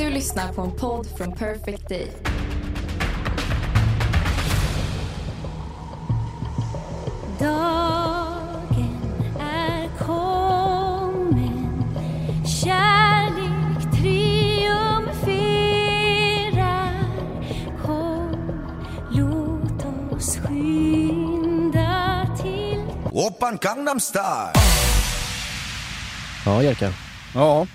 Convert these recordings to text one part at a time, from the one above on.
Du lyssnar på en podd från Perfect Day. Dagen är kommen Kärlek triumferar Kom, låt oss skynda till Oppan Gangnam Style. Ja, Jerka. Ja,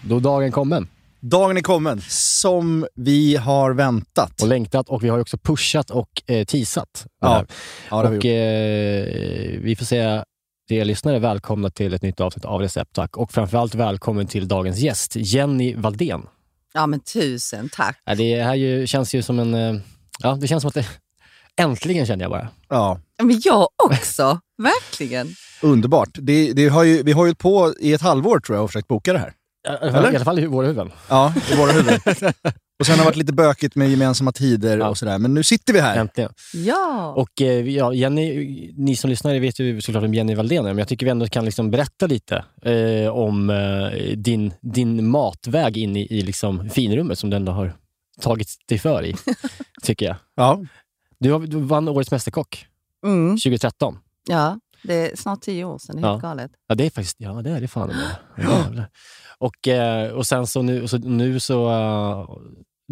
Då dagen kommen. Dagen är kommen. Som vi har väntat. Och längtat och vi har också pushat och eh, teasat. Ja, ja, vi och gjort. eh, vi får säga er lyssnare välkomna till ett nytt avsnitt av Recept Tack. Och framförallt välkommen till dagens gäst, Jenny Valdén. Ja, men tusen tack. Ja, det här ju, känns ju som en... eh, Ja, det känns som att det... Äntligen känner jag bara. Ja, Men jag också, verkligen. underbart. Det, det har ju, vi har ju på i ett halvår tror jag och försökt boka det här. Eller? I alla fall i våra huvuden. Ja, i våra huvuden. och sen har det varit lite bökigt med gemensamma tider Ja. och sådär. Men nu sitter vi här. Äntligen. Ja. Och eh, ja, Jenny, ni som lyssnar vet ju såklart om Jenny Valdén men jag tycker vi ändå kan liksom berätta lite eh, om eh, din, din matväg in i, i liksom finrummet som du ändå har tagit dig för i, tycker jag. Ja. Du, har, du vann Årets Mästerkock Mm, 2013. ja, det är snart tio år sedan. Det är helt Ja. galet. Ja, det är faktiskt ja, det är det fan med. Och, eh, och sen så nu så, nu så eh,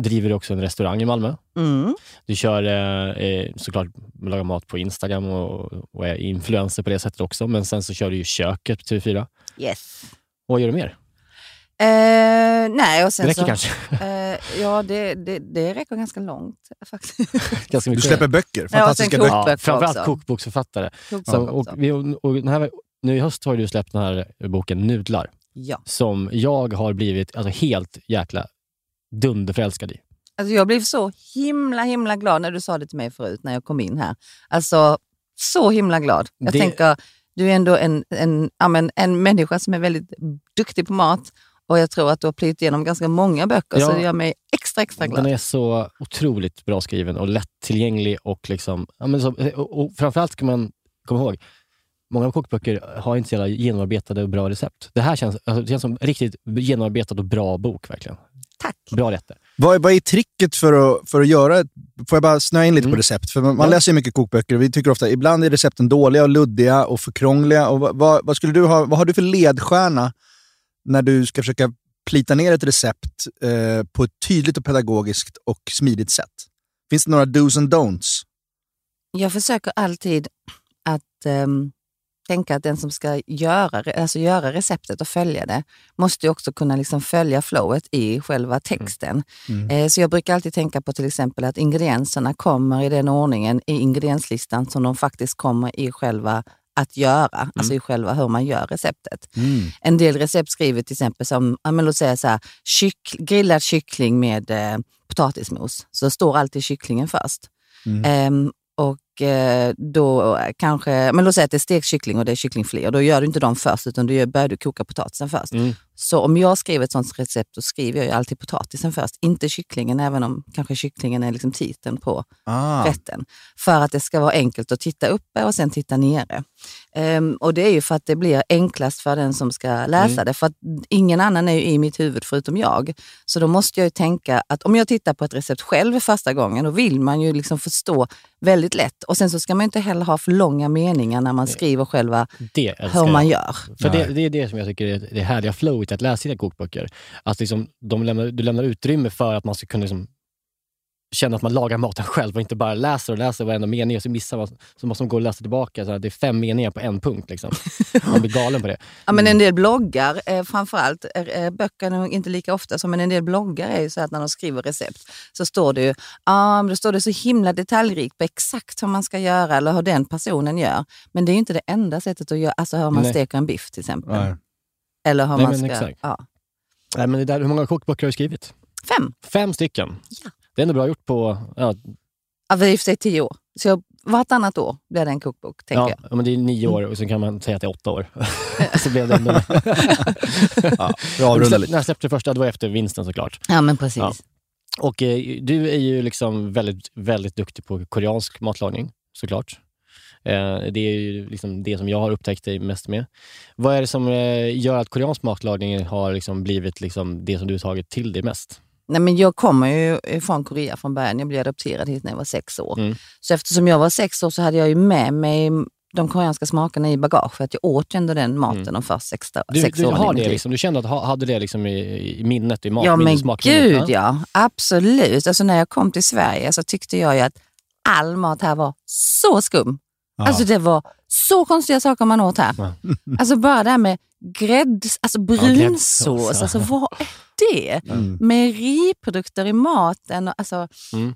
driver du också en restaurang i Malmö. Mm. Du kör eh, eh, såklart lagar mat på Instagram och, och är influencer på det sättet också. Men sen så kör du ju köket på TV4. Yes. Och vad gör du mer? Eh, nej, och sen Det räcker så, kanske. Eh, ja, det, det, det räcker ganska långt faktiskt. Ganska Du mycket. släpper böcker. Ja, och Fantastiska sen böcker. ja, framförallt också. kokboksförfattare. Kokbok Så, också. och, vi, och den här, nu i höst har du släppt den här boken Nudlar, Ja. som jag har blivit alltså, helt jäkla dunderförälskad i. Alltså, jag blev så himla, himla glad när du sa det till mig förut när jag kom in här. Alltså, så himla glad. Jag Det- tänker, du är ändå en, en, ja, men, en människa som är väldigt duktig på mat och jag tror att du har plöjt igenom ganska många böcker, Ja. så det gör mig extra, extra glad. Den är så otroligt bra skriven och lättillgänglig. Och, liksom, ja, men så, och, och framförallt ska man komma ihåg, många kokböcker har inte så jävla genomarbetade och bra recept. Det här känns, alltså, det känns som riktigt genomarbetad och bra bok. verkligen. Tack. Bra rätter. Vad, är- vad är tricket för att, för att göra. Får jag bara snöa in lite Mm. på recept? För man, man Ja. läser ju mycket kokböcker och vi tycker ofta ibland är recepten dåliga och luddiga och för krångliga. Och vad, vad, vad, skulle du ha, vad har du för ledstjärna när du ska försöka plita ner ett recept eh, på ett tydligt och pedagogiskt och smidigt sätt? Finns det några dos and don'ts? Jag försöker alltid att ehm, tänka att den som ska göra, alltså göra receptet och följa det måste också kunna liksom följa flowet i själva texten. Mm. Eh, så jag brukar alltid tänka på till exempel att ingredienserna kommer i den ordningen i ingredienslistan som de faktiskt kommer i själva att göra, alltså i själva hur man gör receptet. En del recept skriver till exempel som, ja, men låt säga så här, kyck, grillad kyckling med eh, potatismos. Så står alltid kycklingen först. Mm. Ehm, och då kanske, men låt säga att det är stekt kyckling och det är kycklingfilé och då gör du inte dem först utan du börjar du koka potatisen först. Mm. Så om jag skriver ett sånt recept då skriver jag alltid potatisen först, inte kycklingen även om kanske kycklingen är liksom titeln på Ah. rätten. För att det ska vara enkelt att titta uppe och sen titta nere. Ehm, och det är ju för att det blir enklast för den som ska läsa Mm. det. För att ingen annan är ju i mitt huvud förutom jag. Så då måste jag ju tänka att om jag tittar på ett recept själv första gången, då vill man ju liksom förstå väldigt lätt. Och sen så ska man inte heller ha för långa meningar när man skriver själva Det hur man jag. gör. För det, det är det som jag tycker är det härliga flowet att läsa dina kokböcker. Att liksom, de lämnar, du lämnar utrymme för att man ska kunna liksom känna att man lagar maten själv och inte bara läser och läser varenda mening och så missar man. Så måste man gå och läsa tillbaka. Så det är fem meningar på en punkt. Liksom. Man blir galen på det. Ja, men en del bloggar, eh, framförallt, eh, eh, böcker inte lika ofta, så, men en del bloggar är ju så att när de skriver recept så står det ju ah, då står det så himla detaljrikt på exakt hur man ska göra eller hur den personen gör. Men det är ju inte det enda sättet att göra, alltså hur man Nej. steker en biff till exempel. Nej. Eller hur Nej, man men ska... exakt. Ja. Nej, men det där, hur många kokböcker har du skrivit? Fem. Fem stycken? Ja. Det är ändå bra gjort på... Ja, Ja, är i och för sig tio år. Så jag, vartannat år blir det en kokbok, tänker ja, jag. ja, men det är nio år och sen kan man säga att det är åtta år. så blev det ändå... Ja, avrundar lite. När jag släppte det första, det var efter vinsten såklart. Ja, men precis. Ja. Och eh, du är ju liksom väldigt, väldigt duktig på koreansk matlagning, såklart. Eh, det är ju liksom det som jag har upptäckt dig mest med. Vad är det som eh, gör att koreansk matlagning har liksom blivit liksom det som du har tagit till dig mest? Nej, men jag kommer ju från Korea från början. Jag blev adopterad hit när jag var sex år. Mm. Så eftersom jag var sex år så hade jag ju med mig de koreanska smakerna i bagaget. Jag åt ju ändå den maten de första sex, Mm. Du, sex du, åren har det liksom, du kände att ha, hade det liksom i, i minnet, i mat, Ja men gud ja, absolut. Alltså när jag kom till Sverige så tyckte jag ju att all mat här var så skum. Ja. Alltså det var så konstiga saker man åt här. Ja. Alltså bara det här med grädd, alltså brunsås, ja. alltså vad är det? Mm. Mejeriprodukter i maten. och Alltså, Mm.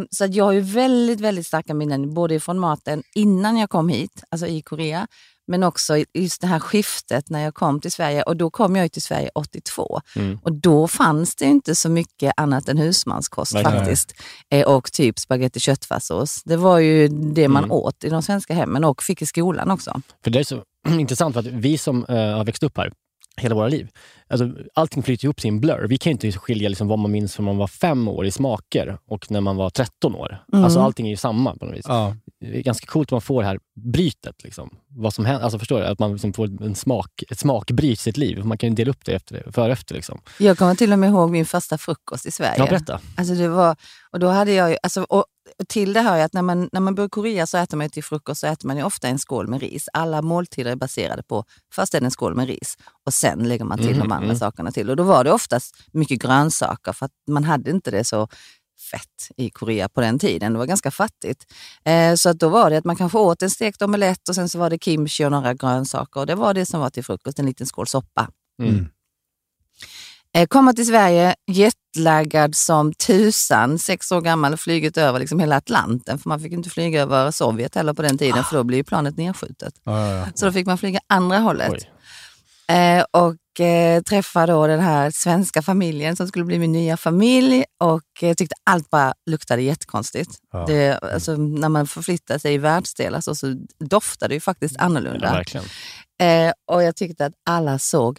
eh, så att jag har ju väldigt, väldigt starka minnen både från maten innan jag kom hit, alltså i Korea, men också just det här skiftet när jag kom till Sverige. Och då kom jag till Sverige 82. Mm. Och då fanns det inte så mycket annat än husmanskost Verkligen. faktiskt. Eh, och typ spagetti köttfärssås. Det var ju det man Mm. åt i de svenska hemmen och fick i skolan också. För det är så intressant för att vi som eh, har växt upp här hela våra liv, alltså, allting flyter ihop till en blur. Vi kan ju inte skilja liksom, vad man minns från man var fem år i smaker och när man var 13 år. Mm. Alltså, allting är ju samma på något vis. Ja. Det är ganska coolt att man får det här brytet. Liksom. Vad som händer, alltså, förstår du? Att man liksom får en smak, ett smakbryt i sitt liv. Man kan ju dela upp det efter, före och efter. Liksom. Jag kommer till och med ihåg min första frukost i Sverige. Ja, berätta. Alltså det var, och då hade jag ju, alltså, och och till det hör jag att när man, när man bor i Korea så äter man till frukost så äter man ju ofta en skål med ris. Alla måltider är baserade på, först är det en skål med ris och sen lägger man till Mhm, de andra mm. sakerna till. Och då var det oftast mycket grönsaker för att man hade inte det så fett i Korea på den tiden. Det var ganska fattigt. Eh, så att då var det att man kanske åt en stekt omelett och sen så var det kimchi och några grönsaker. Och det var det som var till frukost, en liten skål soppa. Mm. Eh, komma till Sverige, jetlaggad som tusan, sex år gammal, flugit över liksom hela Atlanten. För man fick inte flyga över Sovjet heller på den tiden, för då blev ju planet nedskjutet. Ja, ja, ja. Så då fick man flyga andra hållet. Eh, och eh, träffa då den här svenska familjen som skulle bli min nya familj och eh, tyckte allt bara luktade jättekonstigt. Ja. Det, alltså, när man förflyttar sig i världsdelar så, så doftar det ju faktiskt annorlunda. Ja. Eh, och jag tyckte att alla såg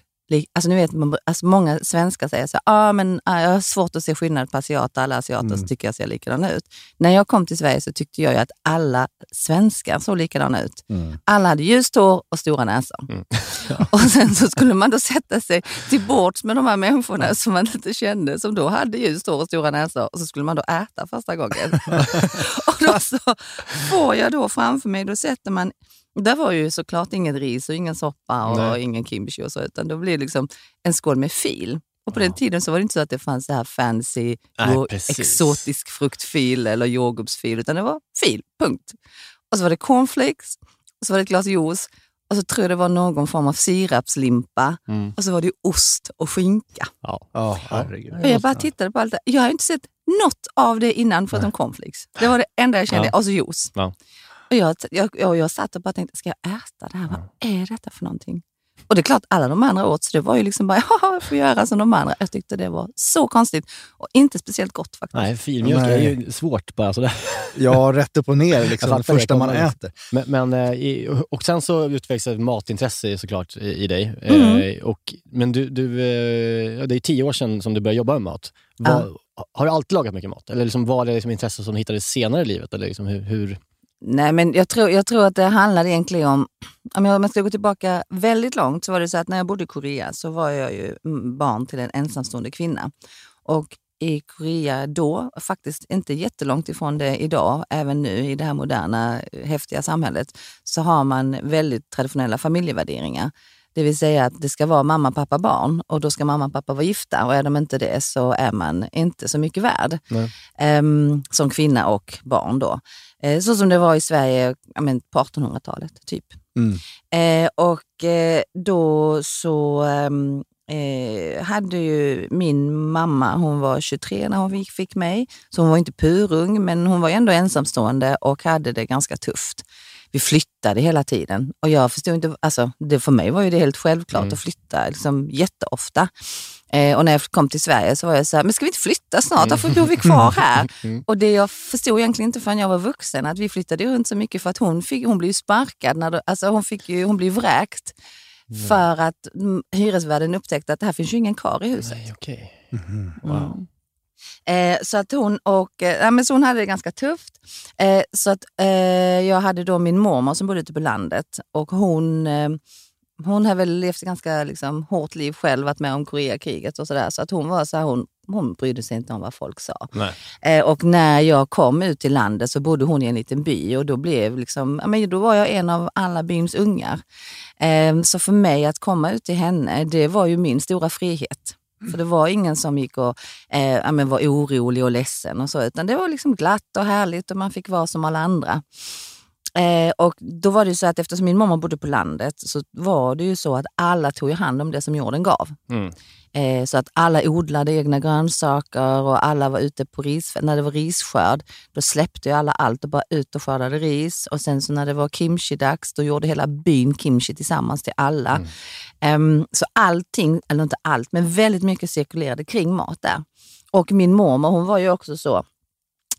Alltså ni vet, man, alltså många svenskar säger så ah, men, ah, jag har svårt att se skillnad på asiater, alla asiater Mm. tycker jag ser likadana ut. När jag kom till Sverige så tyckte jag att alla svenskar såg likadana ut. Mm. Alla hade ljust hår och stora näsor. Mm. och sen så skulle man då sätta sig till bords med de här människorna som man inte kände, som då hade ljust hår och stora näsor. Och så skulle man då äta första gången. och då så får jag då framför mig, då sätter man där var ju såklart inget ris och ingen soppa och Nej. ingen kimchi och så, utan då blir det liksom en skål med fil. Och på den tiden så var det inte så att det fanns det här fancy, Nej, exotisk fruktfil eller jordgubbsfil, utan det var fil, punkt. Och så var det cornflakes, och så var det ett glas juice, och så tror jag det var någon form av sirapslimpa, Mm. och så var det ost och skinka. Ja. Ja, herregud. Och jag bara tittade på allt det. Jag har inte sett något av det innan förutom cornflakes. Det var det enda jag kände. Ja. Och så juice. Ja. Och jag, jag, jag, jag satt och bara tänkte, ska jag äta det här? Vad är detta för någonting? Och det är klart, alla de andra åt, så det var ju liksom bara, ja, jag får göra som de andra. Jag tyckte det var så konstigt och inte speciellt gott faktiskt. Nej, filmjölk är ju svårt bara sådär. Ja, rätt upp och ner liksom, det första man äter. Men, men, eh, och sen så utvecklades ett matintresse såklart i, dig. Mm. Eh, och, men du, du, eh, ja, det är tio år sedan som du började jobba med mat. Var, Har du alltid lagat mycket mat? Eller liksom var det liksom intresse som du hittade senare i livet? Eller liksom hur, hur? Nej, men jag tror, jag tror att det handlade egentligen om, om jag ska gå tillbaka väldigt långt, så var det så att när jag bodde i Korea så var jag ju barn till en ensamstående kvinna. Och i Korea då, faktiskt inte jättelångt ifrån det idag, även nu i det här moderna eh, häftiga samhället, så har man väldigt traditionella familjevärderingar. Det vill säga att det ska vara mamma, pappa, barn och då ska mamma och pappa vara gifta och är de inte det så är man inte så mycket värd. Ehm, som kvinna och barn då. Eh, så som det var i Sverige men på 1800-talet typ. Mm. Eh, och eh, då så ehm, eh, hade ju min mamma, hon var 23 när hon fick, fick mig, så hon var inte purung men hon var ändå ensamstående och hade det ganska tufft. vi flyttade hela tiden. Och jag förstod inte, alltså, det, för mig var ju det helt självklart Mm. att flytta liksom, jätteofta. Eh, och när jag kom till Sverige så var jag så här, men ska vi inte flytta snart? Varför bor vi kvar här? Mm. Och det jag förstod egentligen inte förrän jag var vuxen, att vi flyttade ju runt så mycket för att hon, fick, hon blev sparkad, när alltså hon, fick ju, hon blev vräkt. För att mm, hyresvärden upptäckte att det här finns ju ingen kvar i huset. Nej, okej. Mm. Eh, så att hon, och, eh, ja, men så hon hade det ganska tufft. Eh, så att, eh, jag hade då min mormor som bodde ute på landet och hon, eh, hon har väl levt ett ganska liksom, hårt liv själv, varit med om Koreakriget och sådär. Så att hon var så här, hon, hon brydde sig inte om vad folk sa. Eh, och när jag kom ut till landet så bodde hon i en liten by och då, blev liksom, ja, men då var jag en av alla byns ungar. Eh, så för mig att komma ut till henne, det var ju min stora frihet. För det var ingen som gick och eh, var orolig och ledsen och så, utan det var liksom glatt och härligt och man fick vara som alla andra. Eh, och då var det ju så att eftersom min mamma bodde på landet så var det ju så att alla tog ju hand om det som jorden gav. Mm. Eh, så att alla odlade egna grönsaker och alla var ute på ris. När det var risskörd, då släppte ju alla allt och bara ut och skördade ris. Och sen så när det var kimchi-dags, då gjorde hela byn kimchi tillsammans till alla. Ehm, så allting, eller inte allt, men väldigt mycket cirkulerade kring mat där. Och min mormor, hon var ju också så,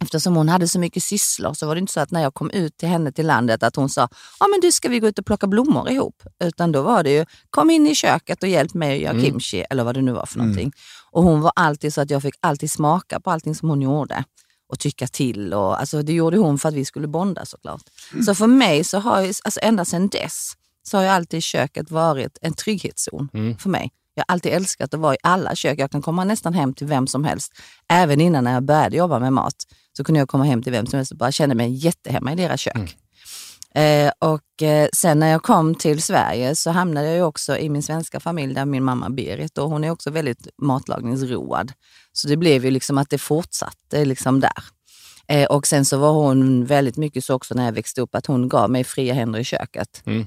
Eftersom hon hade så mycket sysslor så var det inte så att när jag kom ut till henne till landet att hon sa ja men du ska vi gå ut och plocka blommor ihop. Utan då var det ju kom in i köket och hjälp mig att göra Mm. kimchi eller vad det nu var för någonting. Och hon var alltid så att jag fick alltid smaka på allting som hon gjorde och tycka till. Och, alltså, det gjorde hon för att vi skulle bonda såklart. Så för mig så har jag, alltså ända sedan dess så har ju alltid köket varit en trygghetszon Mm. för mig. Jag har alltid älskat att vara i alla kök. Jag kan komma nästan hem till vem som helst. Även innan när jag började jobba med mat så kunde jag komma hem till vem som helst och bara känna mig jättehemma i deras kök. Eh, och eh, sen när jag kom till Sverige så hamnade jag också i min svenska familj där min mamma Berit och hon är också väldigt matlagningsroad. Så det blev ju liksom att det fortsatte liksom där. Eh, och sen så var hon väldigt mycket så också när jag växte upp att hon gav mig fria händer i köket. Mm.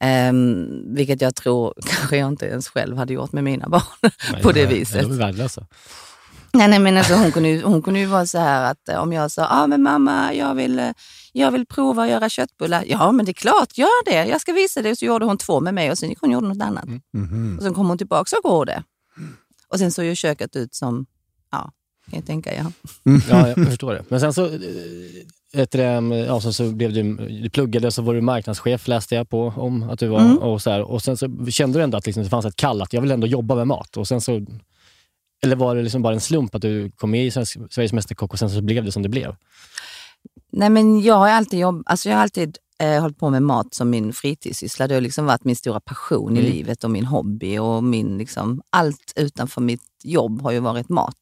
Ehm, vilket jag tror kanske jag inte ens själv hade gjort med mina barn på det Nej, viset. De är värdelösa. Nej, nej men alltså, hon, kunde ju, hon kunde ju vara så här att eh, om jag sa, ah, men mamma jag vill, eh, jag vill prova att göra köttbullar. Ja men det är klart, gör det. Jag ska visa dig. Så gjorde hon två med mig och sen gick hon och gjorde något annat. Mhm. Och sen kom hon tillbaka och gjorde. Och sen såg ju köket ut som, ja, kan jag tänka ja. Ja, jag förstår det. Men sen så, eh, du, det, ja, så, så blev du, du pluggade och så var du marknadschef läste jag på om att du var. Mm. Och, så här, och sen så kände du ändå att liksom, det fanns ett kall att jag vill ändå jobba med mat. Och sen så, eller var det liksom bara en slump att du kom med i Sveriges Mästerkock och sen så blev det som det blev? Nej men jag har alltid, jobb, alltså jag har alltid eh, hållit på med mat som min fritidssyssla. Det har liksom varit min stora passion i Mm. livet och min hobby. och min, liksom, Allt utanför mitt jobb har ju varit mat.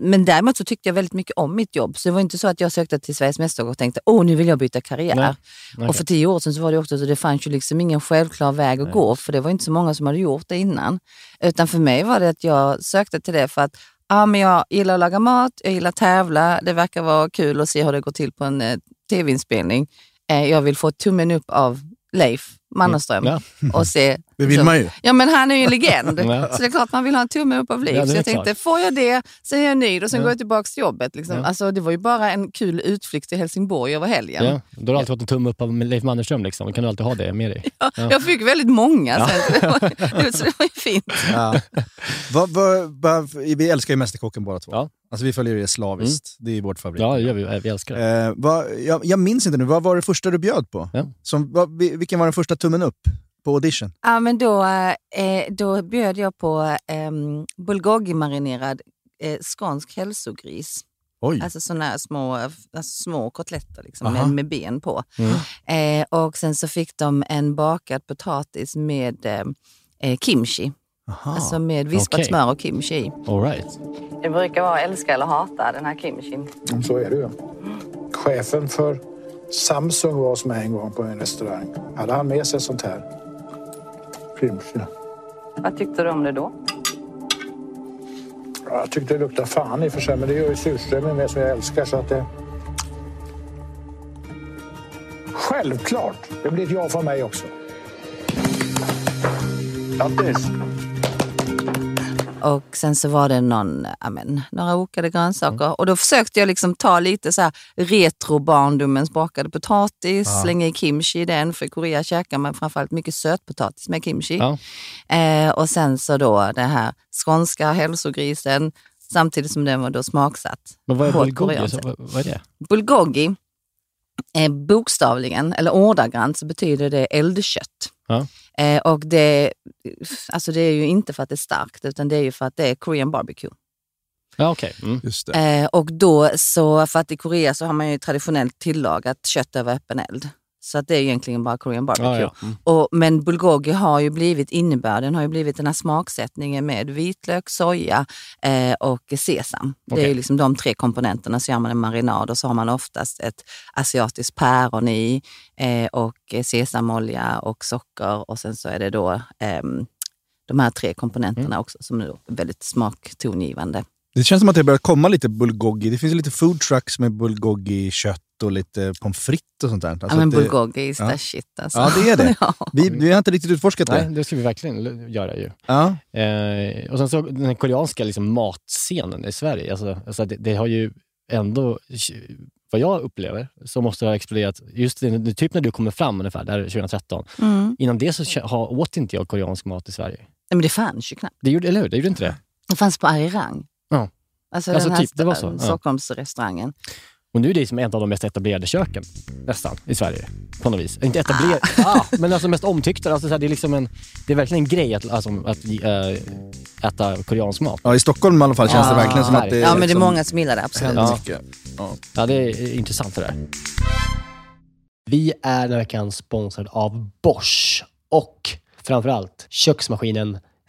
Men däremot så tyckte jag väldigt mycket om mitt jobb. Så det var inte så att jag sökte till Sveriges Mästerkock och tänkte åh nu vill jag byta karriär. Nej. Okej. Och för tio år sedan så var det också så det fanns ju liksom ingen självklar väg att Nej. gå för det var inte så många som hade gjort det innan. Utan för mig var det att jag sökte till det för att ja, men jag gillar att laga mat, jag gillar att tävla, det verkar vara kul att se hur det går till på en eh, tv-inspelning. Eh, jag vill få tummen upp av Leif Mannerström Ja. och se... Det vill man ju. Ja men han är ju en legend. Ja. Så det är klart man vill ha en tumme upp av Leif. Ja, så jag tänkte, klart. får jag det, sen är jag nöjd och sen Ja. går jag tillbaka till jobbet. Liksom. Ja. Alltså, det var ju bara en kul utflykt till Helsingborg över helgen. Ja. Då har du alltid fått en tumme upp av Leif Mannerström. Liksom. Då kan du alltid ha det med dig. Ja. Jag fick väldigt många sen, så, det var, så det var ju fint. Ja. vad, vad, vad, vi älskar ju Mästerkocken båda två. Ja. Alltså, vi följer det slaviskt. Det är vårt favorit. Ja, det gör vi. Vi älskar det. Eh, vad, jag, jag minns inte nu, vad var det första du bjöd på? Ja. Som, vad, vi- vilken var den första tummen upp på audition? Ja, men då, eh, då bjöd jag på eh, bulgogi-marinerad eh, skånsk hälsogris. Oj. Alltså sådana små, alltså små kotletter liksom, med, med ben på. Mm. Eh, och sen så fick de en bakad potatis med eh, eh, kimchi. Aha. Alltså med vispat okej. smör och kimchi i. All right. Det brukar vara älska eller hata den här kimchin. Så är det ju. Chefen för Samsung var hos mig en gång på en restaurang. Hade han med sig sånt här? Kimchi. Vad tyckte du om det då? Ja, Jag tyckte det luktade fan i och för sig, men det gör ju surströmming med som jag älskar. Så att det... Självklart! Det blir ett ja från mig också. Grattis! Och sen så var det någon, ja, men, några okade grönsaker. Och då försökte jag liksom ta lite så här retro barndomens bakade potatis, Ja. slänga i kimchi i den. För i Korea käkar man framförallt mycket sötpotatis med kimchi. Ja. Eh, och sen så då det här skånska hälsogrisen, samtidigt som den var då smaksatt. Men vad är bulgogi? vad är det? Bulgogi, eh, bokstavligen, eller ordagrant, så betyder det eldkött. Ja. Eh, och det, alltså det är ju inte för att det är starkt, utan det är ju för att det är Korean barbecue. Ja, okej. Mm. Just Eh, och då så, för att i Korea så har man ju traditionellt tillagat kött över öppen eld. Så att det är egentligen bara Korean barbecue. Ja, ja. Mm. Och, men bulgogi har ju blivit innebörden, har ju blivit den här smaksättningen med vitlök, soja eh, och sesam. Det är ju liksom de tre komponenterna. Så gör man en marinad och så har man oftast ett asiatiskt päron i eh, och sesamolja och socker och sen så är det då ehm, de här tre komponenterna Mm. också som är väldigt smaktongivande. Det känns som att det börjar komma lite bulgogi. Det finns lite food trucks med bulgogi-kött och lite pommes frites och sånt där. Alltså ja, men det- bulgogi is ja. shit alltså. Ja, det är det. Vi, vi har inte riktigt utforskat det. Nej, det ska vi verkligen göra ju. Ja. Eh, och sen så den här koreanska liksom, matscenen i Sverige, alltså, alltså det, det har ju ändå, vad jag upplever, så måste det ha exploderat, just det, typ när du kommer fram ungefär, där 2013. Mm. Innan det så åt inte jag koreansk mat i Sverige. Nej, Men det fanns ju knappt. Det gjorde, eller hur? Det gjorde inte det? Det fanns på Arirang. Alltså, Alltså den här typ, det var så, ja. Stockholmsrestaurangen. Och nu är det som ett av de mest etablerade köken, nästan, i Sverige. På något vis. Inte etablerade, ah. men alltså mest omtyckta. Alltså, så här, det, är liksom en, det är verkligen en grej att, alltså, att äh, äta koreansk mat. Ja, i Stockholm i alla fall känns det verkligen som att det Ja, men det är liksom många som gillar det, absolut. Ja. Ja. Ja, det är intressant det där. Vi är den här veckan sponsrade av Bosch och framförallt köksmaskinen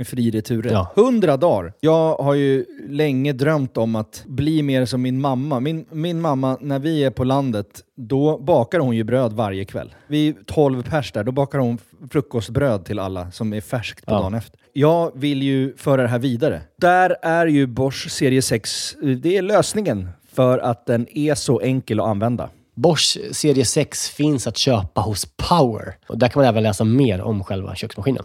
med fri returrätt. Ja. 100 dagar! Jag har ju länge drömt om att bli mer som min mamma. Min, min mamma, när vi är på landet, då bakar hon ju bröd varje kväll. Vi är 12 pers där, då bakar hon frukostbröd till alla som är färskt på Ja. dagen efter. Jag vill ju föra det här vidare. Där är ju Bosch serie 6, det är lösningen för att den är så enkel att använda. Bosch serie 6 finns att köpa hos Power. Och där kan man även läsa mer om själva köksmaskinen.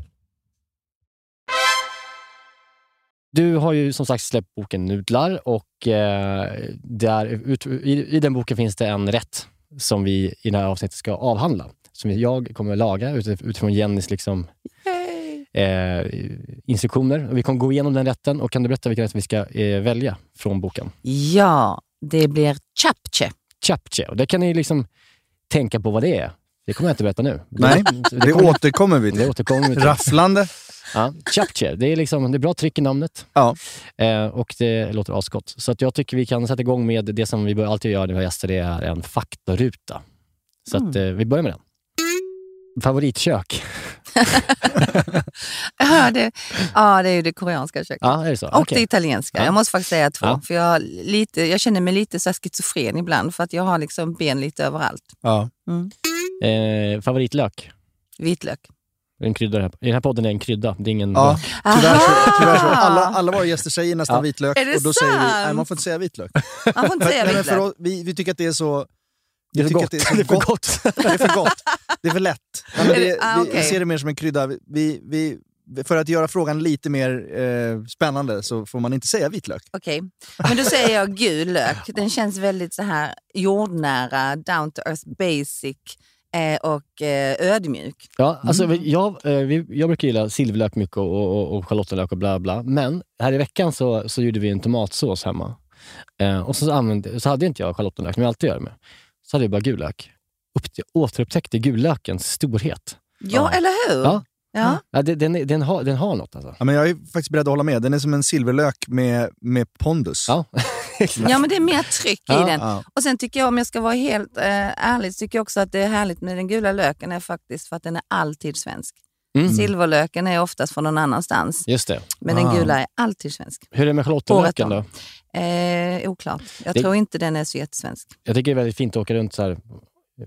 Du har ju som sagt släppt boken Nudlar och eh, där, ut, i, i den boken finns det en rätt som vi i det här avsnittet ska avhandla. Som jag kommer att laga ut, utifrån Jennys liksom, eh, instruktioner. Vi kommer gå igenom den rätten och kan du berätta vilken rätt vi ska eh, välja från boken? Ja, det blir chapche. Chapche. Och det kan ni liksom tänka på vad det är. Det kommer jag inte berätta nu. Nej, det kommer- återkommer vi till. Det återkommer vi till. Rafflande. Ja, Chapche. Det är, liksom, det är bra tryck i namnet. Ja. Eh, och det låter asgott. Så att jag tycker vi kan sätta igång med det som vi alltid gör när vi har gäster. Det är en faktaruta. Så att, eh, vi börjar med den. Favoritkök? Ja, det, ja, det är ju det koreanska köket. Ja, är det så? Och Okej. det italienska. Ja. Jag måste faktiskt säga två. Ja. För jag, lite, jag känner mig lite så schizofren ibland för att jag har liksom ben lite överallt. Ja. Mm. Eh, favoritlök? Vitlök. En krydda. i den här- I den här podden är en krydda. Det är ingen Ja, tyvärr så, tyvärr så. Alla, alla våra gäster säger nästan Ja. vitlök Är det och då säger vi sant? nej, man får inte säga vitlök. Man får inte säga Nej, vitlök. oss, vi, vi tycker att det är så... Det är det är Det är för gott. Det är för gott. Det är för lätt. Nej, men Är det, ah, vi, vi ser det mer som en krydda. Vi, vi, för att göra frågan lite mer eh, spännande så får man inte säga vitlök. Okej, men då säger jag gul lök. Den känns väldigt så här jordnära, down to earth, basic och eh, ödmjuk. Ja, alltså, jag, eh, vi, jag brukar gilla silverlök mycket och, och, och schalottenlök och bla bla. Men här i veckan så, så gjorde vi en tomatsås hemma. Eh, och så, använde, så hade inte jag schalottenlök, som jag alltid gör med. Så hade jag bara gul lök. Upp, jag återupptäckte gullökens storhet. Ja, eller hur? Ja. Ja. Ja, den, den, den, har, den har något alltså. Ja, men jag är faktiskt beredd att hålla med. Den är som en silverlök med, med pondus. Ja, Ja, men det är mer tryck i den. Och sen tycker jag, om jag ska vara helt eh, ärlig, så tycker jag också att det är härligt med den gula löken är faktiskt för att den är alltid svensk. Mm. Silverlöken är oftast från någon annanstans, Just det. men Ah. den gula är alltid svensk. Hur är det med schalottenlöken då? Eh, oklart. Jag Det- tror inte den är så jättesvensk. Jag tycker det är väldigt fint att åka runt så här,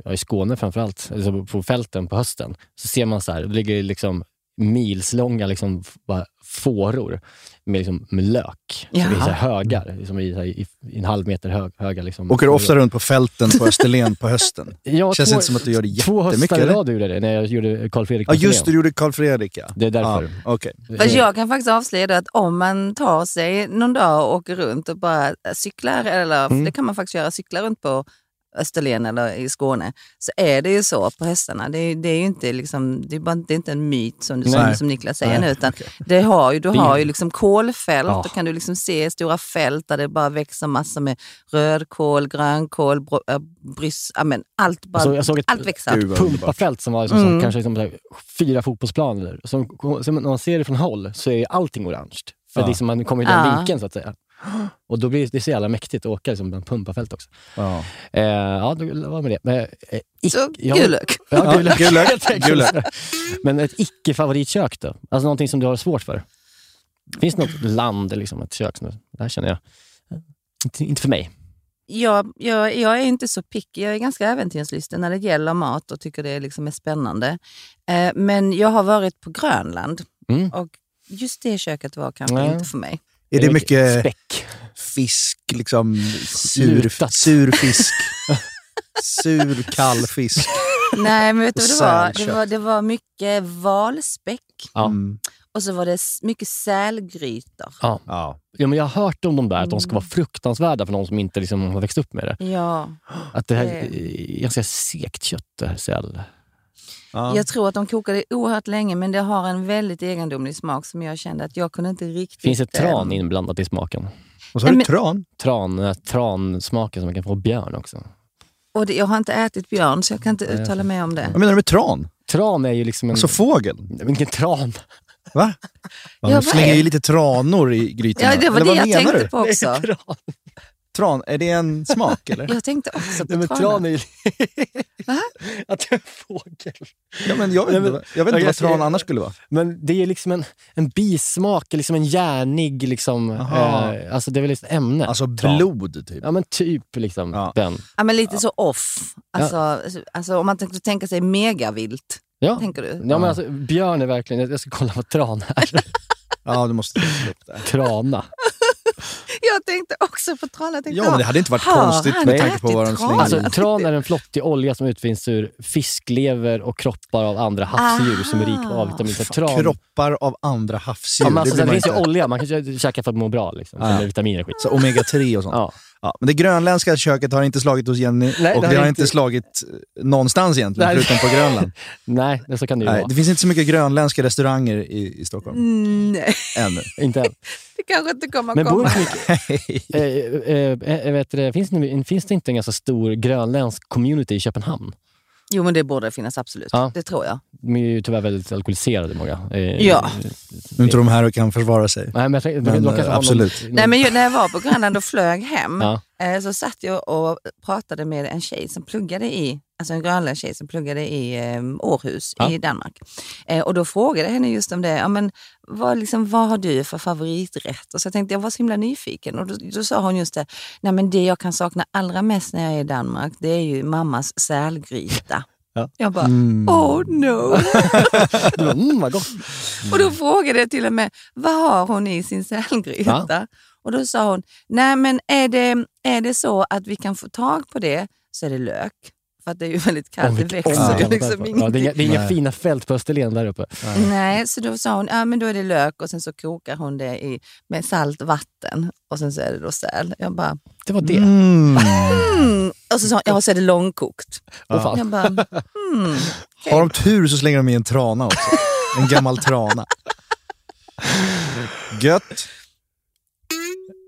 ja, i Skåne framförallt, alltså på fälten på hösten. Så ser man så här, det ligger liksom milslånga liksom, fåror med, liksom, med lök. Ja. Som är så här högar, liksom i, så här, i, i en halv meter hög, höga. Liksom, Åker du ofta runt på fälten på Österlen på hösten? Ja, Känns två, inte som att du gör det Två jättemycket, höstar i rad gjorde jag det när jag gjorde Karl Fredrik Ja, just det, du gjorde Karl Fredrik ja. Det är därför. Ja, okej. Fast jag kan faktiskt avslöja att om man tar sig någon dag och åker runt och bara cyklar, eller Mm. det kan man faktiskt göra, cykla runt på Österlen eller i Skåne, så är det ju så på hästarna. Det är, det är ju inte, liksom, det är bara, det är inte en myt som, du, som, som Niklas säger Nej, nu, utan det har ju, du har ju liksom kolfält. Ja. Då kan du liksom se stora fält där det bara växer massor med rödkål, grönkål, bro, äh, bryss, ja, men allt, bara, Jag såg, ett allt växer. Underbart. pumpafält som var liksom, som Mm. kanske liksom, här, fyra fotbollsplaner. Som, som, när man ser det från håll så är allting orange. För Ja. det är som man kommer i den Ja. vinkeln så att säga. Och då blir det så jävla mäktigt att åka liksom, bland pumpafält också. Ja. Eh, ja, då var med det. Men, eh, Så ja, gul lök. Ja, gul lök. gul lök. Gul lök. Men ett icke-favoritkök då? Alltså någonting som du har svårt för? Finns det något land eller liksom ett kök som det här känner jag, inte, inte för mig. jag, jag, jag är inte så picky. Jag är ganska äventyrslysten när det gäller mat och tycker det liksom är spännande. Eh, men jag har varit på Grönland Mm. och just det köket var kanske Nej. inte för mig. Är det mycket Späck. fisk, liksom sur, sur fisk? sur kall fisk. Nej, men vet du vad det var? Det var, det var mycket valspäck Ja. Mm. och så var det mycket sälgrytor. Ja. Ja. Ja, men jag har hört om de där, att de ska Mm. vara fruktansvärda för någon som inte liksom har växt upp med det. Ja, Att det här Det- är ganska segt kött, det här säl. Ja. jag tror att de kokade oerhört länge men det har en väldigt egendomlig smak som jag kände att jag kunde inte riktigt... Finns ett tran eh, inblandat i smaken? Och så har du tran. Tran, här transmaken som man kan få björn också. Och det, jag har inte ätit björn så jag kan inte uttala mig om det. Vad menar du med tran? Tran är ju liksom en... Alltså fågel? Vilken tran? Va? Ja, Man vad slänger är- ju lite tranor i grytorna. Ja, det var Eller det jag tänkte du? på också. Tran. Är det en smak eller? Jag tänkte också på Nej, men tran är ju... Att det är en fågel. Ja, men jag vet Nej, inte, men- vad- jag vet inte jag vad tran annars skulle vara. Men det är liksom en, en bismak, liksom en järnig liksom, eh, alltså det är väl ett ämne. Alltså tran. blod typ. Ja men typ liksom Ja. den. Ja, men lite så off. Alltså, alltså, om man tänkte tänka sig megavilt, Ja. tänker du? Ja, men alltså, björn är verkligen, jag ska kolla vad tran är. Ja, du måste slå upp det. Trana. Jag tänkte också på tänkte, Ja, men det hade inte varit konstigt med tanke på vad de slänger Alltså, tran är en flottig olja som utvinns ur fisklever och kroppar av andra havsdjur som är rik på A-vitamin. Så Tran, Kroppar av andra havsdjur. ja, men alltså, det finns ju olja, man kan kä- käka för att må bra. Liksom, Ja. Eller vitaminer och skit. Så omega-3 och sånt. Ja. Ja, men det grönländska köket har inte slagit hos Jenny det och det har har inte- inte slagit eh, någonstans egentligen, Nej. förutom på Grönland. Nej, det- så kan det ju Nej, vara. det finns inte så mycket grönländska restauranger i, i Stockholm. Mm, Nej, Ännu. Inte än. det kanske inte kommer Men komma. inte mycket, eh, eh, eh, vet du, det, finns, det, finns det inte en ganska stor grönländsk community i Köpenhamn? Jo, men det borde finnas absolut. Ja. Det tror jag. De är ju tyvärr väldigt alkoholiserade många. Eh, Ja. Nu är inte de här och kan försvara sig. Nej, men jag Men, eh, har absolut. Någon, Nej, men ju- när jag var på Grönland och flög hem Ja. eh, så satt jag och pratade med en tjej som pluggade i, alltså en grönländsk tjej som pluggade i eh, Århus Ja. i Danmark. Eh, och då frågade jag henne just om det, ja, men, vad, liksom, vad har du för favoriträtt? Och så tänkte jag, var så himla nyfiken. Och då, då sa hon just det, Nej, men det jag kan sakna allra mest när jag är i Danmark, det är ju mammas sälgryta. Ja. Jag bara, Mm. oh no! Du bara, mm, vad gott. Och då frågade jag till och med, vad har hon i sin sälgryta? Och då sa hon, nej men är det, är det så att vi kan få tag på det så är det lök. För att det är ju väldigt kallt, Om det växer ju liksom på- ja, det är inga, ingenting. det är inga Nej. fina fält på Österlen där uppe. Nej, så då sa hon, ja men då är det lök och sen så kokar hon det i, med salt vatten och sen så är det då säl. Jag bara, Det var det. Mm. mm. Och så sa hon, ja så är det långkokt. Fan. Jag bara, mm. Har de tur så slänger de i en trana också. En gammal trana. Gött.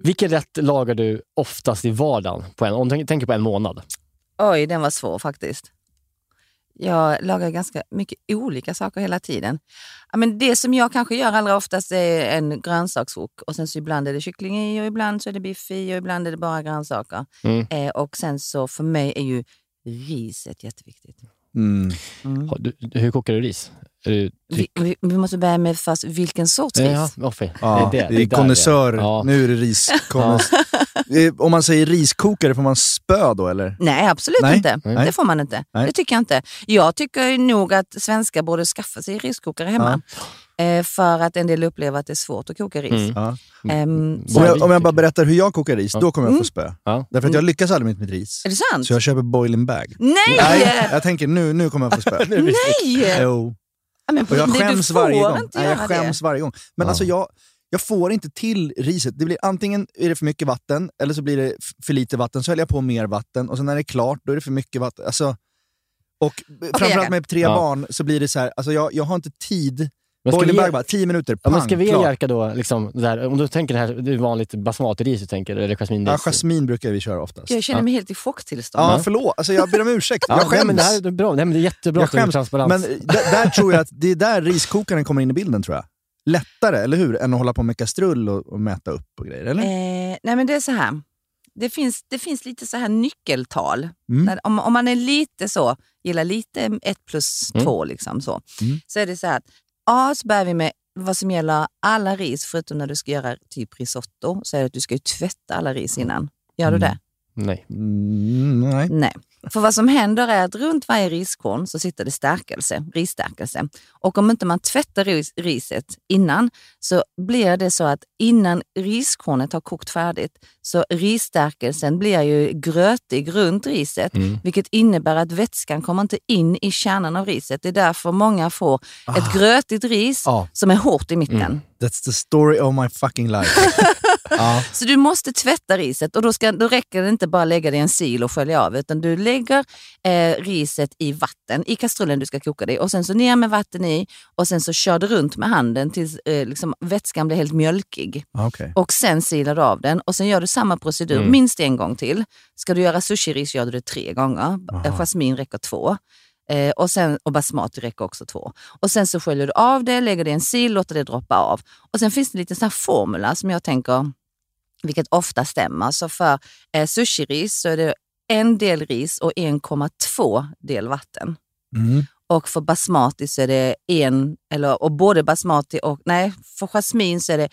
Vilken rätt lagar du oftast i vardagen? På en, om du tänker på en månad. Oj, den var svår faktiskt. Jag lagar ganska mycket olika saker hela tiden. Ja, men det som jag kanske gör allra oftast är en grönsakswok och sen så ibland är det kyckling i och ibland så är det biff i och ibland är det bara grönsaker. Mm. Eh, och sen så för mig är ju riset jätteviktigt. Mm. Mm. Du, hur kokar du ris? Du, Vi, vi, vi måste börja med först, vilken sorts ris? ja. Ja, det är, det, det är där konnässör. Ja. Nu är det riskonnässör. Eh, Om man säger riskokare, får man spö då eller? Nej, absolut Nej. inte. Nej. Det får man inte. Nej. Det tycker jag inte. Jag tycker nog att svenskar borde skaffa sig riskokare hemma. Eh, för att en del upplever att det är svårt att koka ris. Mm. Ja. Ehm, Om jag, om jag bara berättar hur jag kokar ris, då kommer jag Mm. få spö. Ja. Därför att jag lyckas aldrig med mitt ris. är det sant? Så jag köper boiling bag. Nej! Nej, jag tänker nu, nu kommer jag få spö. Nej! Jo. Men, Och jag skäms varje gång. Nej, jag skäms det. varje gång. Men Ja. alltså jag, jag får inte till riset. Det blir antingen är det för mycket vatten eller så blir det för lite vatten. Så häller jag på mer vatten och sen när det är klart då är det för mycket vatten. Alltså, och framförallt Jakob. med tre Ja. barn så blir det så här, alltså jag, jag har inte tid. Men ska Boiling vi bara, tio minuter, Ja, pang, men ska vi ge. Jerka då, liksom, där, om du tänker det här, det är vanligt basmati-ris du tänker, eller jasminris? Ja, jasmin brukar vi köra oftast. Jag känner Ja. mig helt i chocktillstånd. Ja, förlåt. Alltså, jag ber om ursäkt. Ja, jag nej, skäms. men det här är bra. Nej, men det är jättebra jag att du är skäms. transparent. Men där tror jag att det är där riskokaren kommer in i bilden tror jag. Lättare, eller hur? Än att hålla på med kastrull och, och mäta upp och grejer, eller? Eh, nej men det är så här. Det finns, det finns lite så här nyckeltal. Mm. När, om, om man är lite så, gillar lite ett plus Mm. två, liksom så, Mm. så är det så här att A så börjar vi med vad som gäller alla ris, förutom när du ska göra typ risotto, så är det att du ska tvätta alla ris innan. Gör du Mm. det? Nej. Mm, nej. Nej. För vad som händer är att runt varje riskorn så sitter det stärkelse, risstärkelse. Och om inte man tvättar ris, riset innan så blir det så att innan riskornet har kokt färdigt så risstärkelsen blir ju grötig runt riset Mm. vilket innebär att vätskan kommer inte in i kärnan av riset. Det är därför många får ett grötigt ris Ja. som är hårt i mitten. Mm. That's the story of my fucking life. ja. Så du måste tvätta riset och då, ska, då räcker det inte bara lägga det i en sil och skölja av utan du lägger eh, riset i vatten i kastrullen du ska koka det i och sen så ner med vatten i och sen så kör du runt med handen tills eh, liksom, vätskan blir helt mjölkig. Okej. Och sen silar du av den och sen gör du samma procedur Mm. minst en gång till. Ska du göra sushiris gör du det tre gånger. Jasmin räcker två. Eh, och, sen, och basmati räcker också två. Och sen så sköljer du av det, lägger det i en sil, låter det droppa av. Och sen finns det lite sån formula som jag tänker, vilket ofta stämmer. Så för eh, sushiris så är det en del ris och 1,2 del vatten. Mm. Och för basmati så är det en, eller och både basmati och, nej, för jasmin så är det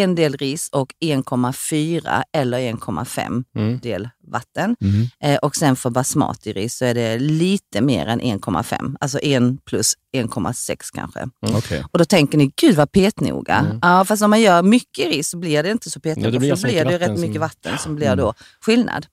en del ris och 1,4 eller 1,5 Mm. del vatten. Mm. Eh, och sen för basmati-ris så är det lite mer än 1,5. Alltså 1 plus 1,6 kanske. Okej. Och då tänker ni, gud vad petnoga. Mm. Ja, fast om man gör mycket ris så blir det inte så petnoga. Ja, det blir för så då blir mycket det rätt vatten mycket som- vatten som blir då skillnad.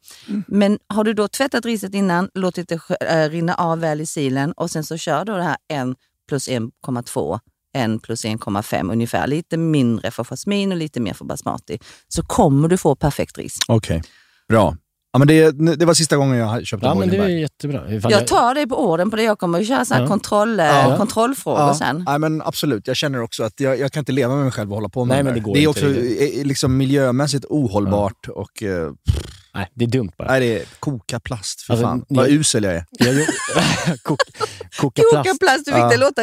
Men har du då tvättat riset innan, låtit det äh, rinna av väl i silen och sen så kör du det här 1 plus 1,2 1 plus 1,5 ungefär. Lite mindre för jasmin och lite mer för basmati. Så kommer du få perfekt ris. Okej. Bra. Ja, men det, det var sista gången jag köpte Ja, men det är jättebra. Ifall Jag tar dig på orden på det. Jag kommer att köra så här Ja. kontroll, eh, Ja. kontrollfrågor Ja, sen. nej, men absolut. Jag känner också att jag, jag kan inte leva med mig själv och hålla på med Nej, det men det går Det är inte, också det eh, liksom miljömässigt ohållbart och eh, Nej, det är dumt bara. nej, det är koka plast. För Alltså, fan. ni- Vad usel jag är. Jag gjorde- Kok, koka Koka plast. plast, du fick Ja. det låta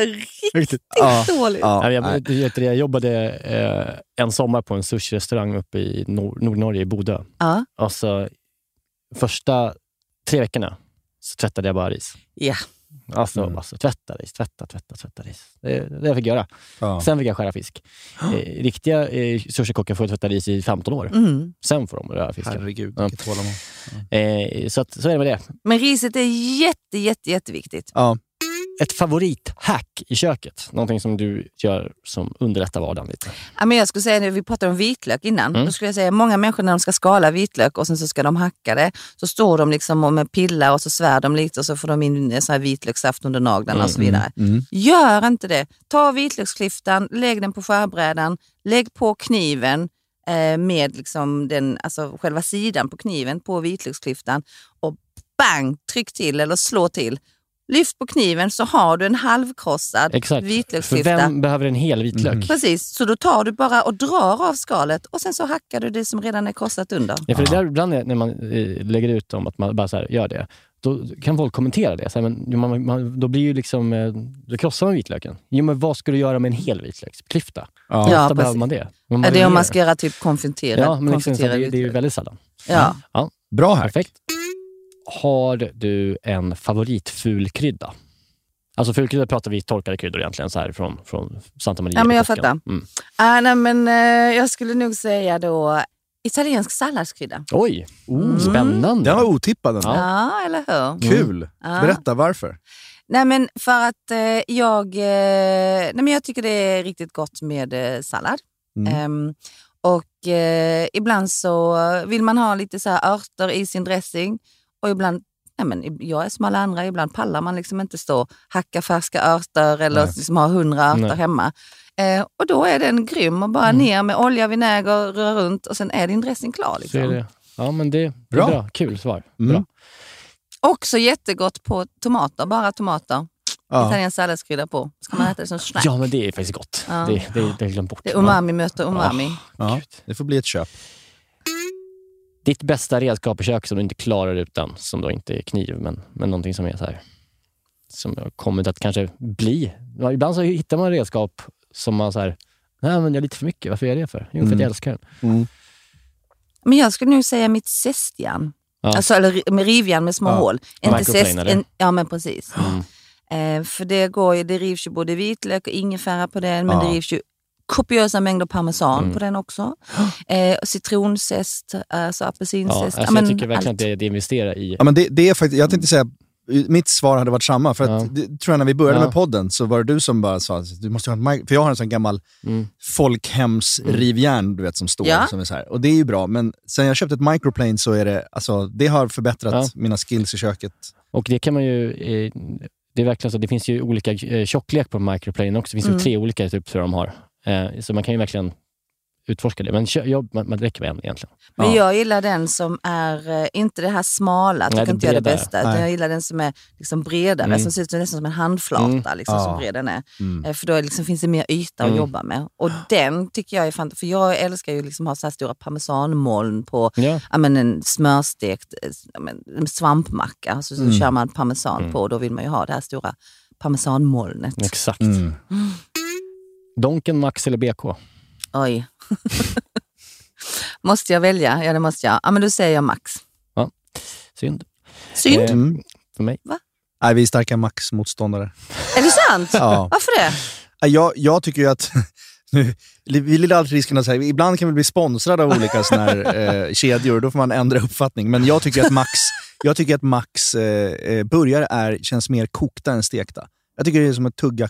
riktigt. Ja. dåligt. Ja, Ja, jag, nej. du vet det, jag jobbade eh, en sommar på en sushi-restaurang uppe i Nor- Nordnorge, i Bodö. Ja. Och så, första tre veckorna så tvättade jag bara ris. Ja. Alltså, Mm. alltså tvätta ris, tvätta, tvätta, tvätta ris. Det det jag fick göra. Ja. Sen fick jag skära fisk. Eh, riktiga eh, sushikockar får tvätta ris i 15 år. Mm. Sen får de röra fisken. Herregud, Ja. vilket tålamod. Eh, så, att, så är det med det. Men riset är jätte, jätte, jätteviktigt. Ja. Ett favorithack i köket? Någonting som du gör som underlättar vardagen lite? Ja, men jag skulle säga, vi pratade om vitlök innan. Mm. Då skulle jag säga många människor när de ska skala vitlök och sen så ska de hacka det, så står de liksom med pillar och så svär de lite och så får de in så här vitlökssaft under naglarna och så vidare. Mm. Gör inte det. Ta vitlöksklyftan, lägg den på skärbrädan, lägg på kniven eh, med liksom den, alltså själva sidan på kniven på vitlöksklyftan och bang, tryck till eller slå till. Lyft på kniven så har du en halvkrossad Exakt. För vitlöksklyfta. vem behöver en hel vitlök? Precis, så då tar du bara och drar av skalet och sen så hackar du det som redan är krossat under. Ja, för det där ibland är- när man eh, lägger ut om att man bara så här, gör det, då kan folk kommentera det. Så här, men, man, man, då blir ju liksom, eh, då krossar man vitlöken. Jo, men vad ska du göra med en hel vitlöksklyfta? Ja. Ja, behöver man det? Man Ja, det är om man ska göra typ konfiterad, Ja, men liksom, det, det är ju väldigt sällan. Ja. Bra hack. Perfekt. Har du en favoritfulkrydda? Alltså fulkryddor pratar vi torkade kryddor egentligen, så här från, från Santa Maria. Ja, men jag fattar. Mm. Ah, nej, men, eh, jag skulle nog säga då italiensk salladskrydda. Oj, oh, Mm. spännande. Den var otippad. Den. Ja, eller hur? Kul. Ja. Berätta varför. Nej men för att eh, jag, eh, nej, men jag tycker det är riktigt gott med eh, sallad. Mm. Ehm, och eh, ibland så vill man ha lite så här örter i sin dressing. Och ibland, nej men, jag är som alla andra, ibland pallar man liksom inte stå och hacka färska örter eller Nej. liksom ha hundra örter Nej. hemma. Eh, och då är den grym och bara Mm. ner med olja, vinäger, röra runt och sen är din dressing klar. Så Liksom. är det. Ja, men det, det är Bra. bra. Kul svar. Mm. Bra. Också jättegott på tomater, bara tomater. Ja. Italiensk salladskrydda på. Ska man äta det som snack. Ja, men det är faktiskt gott. Ja. Det, det, det har jag glömt bort. Det är umami möter umami. Ja, det får bli ett köp. Ditt bästa redskap i köket som du inte klarar utan, som då inte är kniv, men, men någonting som är så här som har kommit att kanske bli. Ibland så hittar man redskap som man så här, nej men jag är lite för mycket, varför gör jag det för? Jo, för att Mm. jag älskar den. Mm. Men jag skulle nog säga mitt zestjärn. Ja. Alltså, eller med rivjärn med små Ja. hål. Inte zest, en, ja men precis. Mm. Eh, för det, går ju, det rivs ju både vitlök och ingefära på den, men Ja. det rivs ju kopiösa mängder parmesan Mm. på den också. Eh, citronzest, alltså Ja, apelsinzest. alltså, ja, jag men tycker verkligen allt. att det, det investerar i... Ja, men det, det är faktiskt, jag tänkte säga, mitt svar hade varit samma. För att, Ja. det, tror jag när vi började Ja. med podden så var det du som bara sa du måste ha en mic-" För jag har en sån gammal Mm. folkhemsrivjärn du vet, som står. Ja. Som är så här. Och det är ju bra, men sen jag köpte ett microplane så är det, alltså, det har förbättrat Ja. mina skills i köket. Och det kan man ju... Eh, det är verkligen så, det finns ju olika eh, tjocklek på microplane också. Det finns Mm. ju tre olika typ jag de har. Eh, så man kan ju verkligen utforska det. Men kö, ja, man, man räcker med en egentligen. Men Ja. jag gillar den som är, eh, inte det här smala, Nej, tycker det inte jag är det bästa. Utan Nej. jag gillar den som är liksom bredare, Mm. som ser ut nästan som en handflata, Mm. liksom, Ja. så bred den är. Mm. Eh, För då liksom, finns det mer yta att Mm. jobba med. Och den tycker jag är fantastisk, för jag älskar ju liksom att ha så här stora parmesanmoln på Ja. men en smörstekt men, en svampmacka. Så, så Mm. kör man parmesan Mm. på och då vill man ju ha det här stora parmesanmolnet. Exakt. Donken, Max eller BK? Oj. måste jag välja? Ja, det måste jag. Ja, men då säger jag Max. Synd. Synd. Eh, Mm. För mig. Nej, vi är starka Max-motståndare. Är det sant? Ja. Varför det? Jag, jag tycker ju att, nu, vi vill alltid risken att säga, ibland kan vi bli sponsrade av olika såna här, eh, kedjor då får man ändra uppfattning. Men jag tycker att Max, jag tycker att Max eh, eh, burgare är, känns mer kokta än stekta. Jag tycker det är som att tugga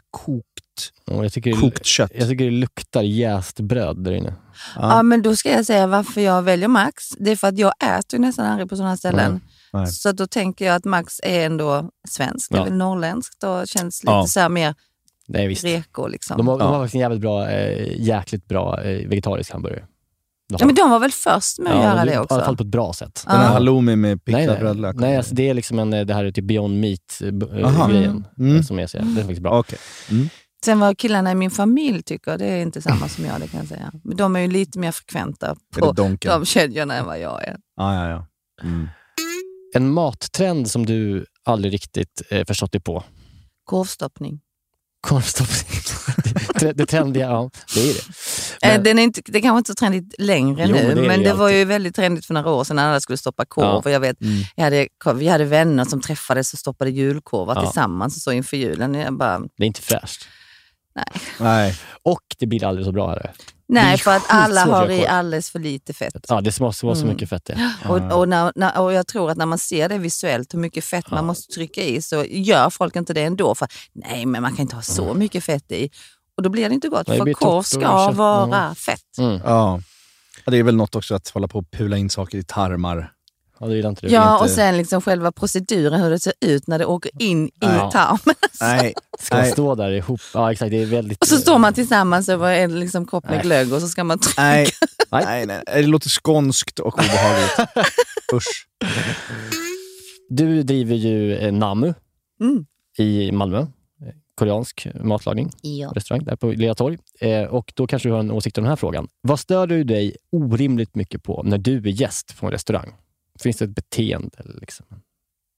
Och jag, tycker, kokt kött. jag tycker det luktar jäst bröd där inne. Ja. men då ska jag säga varför jag väljer Max. Det är för att jag äter ju nästan aldrig på sådana ställen. Nej, nej. Så då tänker jag att Max är ändå svenskt, det är Ja. norrländskt och känns lite Ja. så här mer Nej, visst. reko. Liksom. De har, de Ja. har faktiskt en jävligt bra, eh, jäkligt bra eh, vegetarisk hamburgare. De ja, men de var väl först med att Ja, göra det I alla fall också? på ett bra sätt. Ja. Den här halloumi med picklad brödlök. nej alltså det är liksom en, det här är typ Beyond. Meat-grejen Mm. som är så, det är faktiskt bra. Okej. Sen vad killarna i min familj tycker, det är inte samma som jag, det kan jag säga. Men de är ju lite mer frekventa det på de kedjorna än vad jag är. Ja, ja, ja. Mm. En mattrend som du aldrig riktigt eh, förstått dig på? Korvstoppning. Korvstoppning. det, det trendiga, ja. Det är det. Eh, Men- Den är inte, det är kanske inte så trendigt längre Jo, nu, det det men ju det var ju väldigt trendigt för några år sedan när alla skulle stoppa korv. Ja. Och jag vet, Mm. jag hade, vi hade vänner som träffades och stoppade julkorvar Ja. tillsammans och så inför julen. Jag bara, det är inte fräscht. Nej. Och det blir aldrig så bra heller. Det nej, för att alla har i alldeles för lite fett. Ja, det måste vara så Mm. mycket fett det. Och, och, när, när, och jag tror att när man ser det visuellt, hur mycket fett Ja. man måste trycka i, så gör folk inte det ändå. För nej, men man kan inte ha så mycket fett i. Och då blir det inte gott, Nej, det för korv ska vara Mm. fett. Mm. Ja. ja. Det är väl något också att hålla på och pula in saker i tarmar. Ja, det gillar inte du. Ja, inte- och sen liksom själva proceduren, hur det ser ut när det åker in i Ja. tarmen. Nej. Ska man Nej. stå där ihop? Ja, exakt. Det är väldigt... Och så står man tillsammans över en liksom kopp med Nej. glögg och så ska man trycka. Nej. Nej. nej, nej. Det låter skånskt och obehagligt. Usch. Du driver ju eh, Namu Mm. i Malmö. Koreansk matlagning. Ja. restaurang där på Lilla Torg. Eh, och då kanske du har en åsikt om den här frågan. Vad stör du dig orimligt mycket på när du är gäst på en restaurang? Finns det ett beteende? Liksom?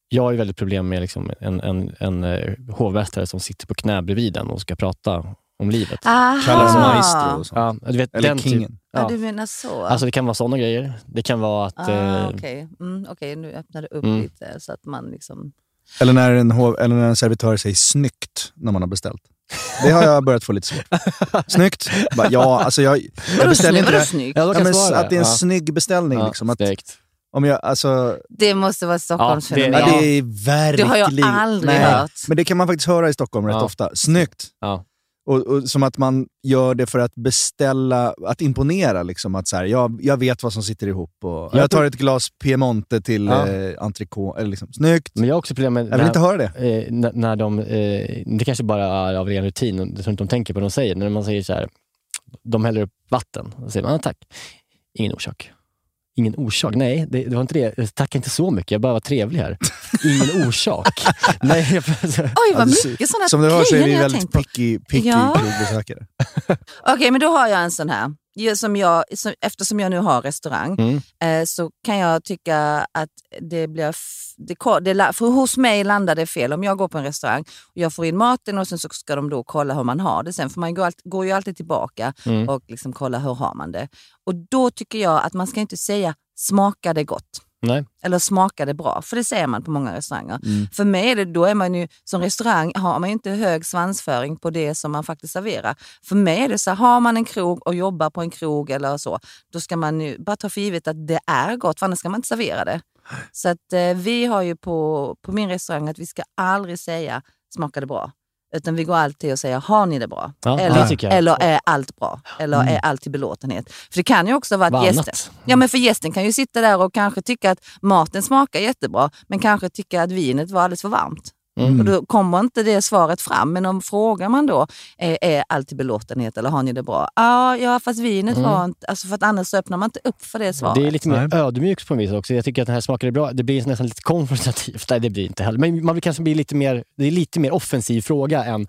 Jag har ju väldigt problem med liksom en, en, en eh, hovmästare som sitter på knä bredvid en och ska prata om livet. Aha. Kallas maestro och sånt. Ja, du vet, Eller den kingen. Typ, Ja, ja. du menar så? Alltså det kan vara sådana grejer. Det kan vara att... ah, eh, Okej, mm, okej, nu öppnar det upp Mm. lite så att man liksom... Eller när, en, hov- eller när en servitör säger snyggt när man har beställt. Det har jag börjat få lite svårt. Snyggt? Bara, ja, alltså jag, jag beställer snyggt? inte det. snyggt? Ja, men att det är en Ja. snygg beställning. Ja, liksom, att. Om jag, alltså, Det måste vara ett Stockholmsfenomen. ja, det är Det verkligen... har jag aldrig Nej, hört. Men det kan man faktiskt höra i Stockholm rätt Ja. ofta. Snyggt! Ja. Och, och som att man gör det för att beställa, att imponera. Liksom, att så här, jag, jag vet vad som sitter ihop. Och, jag, tar ett glas Piemonte till Ja. eh, entrecote. Eller liksom, snyggt! Men jag har också problem med... Jag vill inte höra det. Eh, när, när de, eh, det kanske bara är av ren rutin, och det som inte de tänker på vad de säger. När man säger så här, de häller upp vatten. Och säger man, ah, tack. Ingen orsak. Ingen orsak? Nej, det, det var inte det. Jag tackar inte så mycket, jag bara var trevlig här. Ingen orsak. Nej, jag, Oj, vad mycket sådana Som du hör så är grejer vi väldigt picky, picky Ja. krogbesökare. Okej, men då har jag en sån här. Som jag, som, eftersom jag nu har restaurang Mm. eh, så kan jag tycka att det blir... Det, det, för hos mig landar det fel. Om jag går på en restaurang och jag får in maten och sen så ska de då kolla hur man har det. Sen för man går, går ju alltid tillbaka Mm. och liksom kolla hur har man det. Och då tycker jag att man ska inte säga smakar det gott? Nej. Eller det bra? För det säger man på många restauranger. Mm. För mig är det, då är man ju, som restaurang har man ju inte hög svansföring på det som man faktiskt serverar. För mig är det så här, har man en krog och jobbar på en krog eller så, då ska man ju bara ta för givet att det är gott, för annars ska man inte servera det. Så att eh, vi har ju på, på min restaurang att vi ska aldrig säga smakar det bra? Utan vi går alltid och säger, har ni det bra? Ja, eller, eller är allt bra? Eller Mm. är allt till belåtenhet? För det kan ju också vara att Vad gästen, ja, men för gästen kan ju sitta där och kanske tycka att maten smakar jättebra, men kanske tycka att vinet var alldeles för varmt. Mm. Och då kommer inte det svaret fram. Men om frågar man då, är, är allt till belåtenhet eller har ni det bra? Ja, ja fast vinet Mm. var inte... Alltså för att annars så öppnar man inte upp för det svaret. Det är lite mer ödmjukt på en vis också. Jag tycker att den här smakar bra. Det blir nästan lite konfrontativt. Nej, det blir inte heller. Men man vill kanske bli lite mer, det är lite mer offensiv fråga än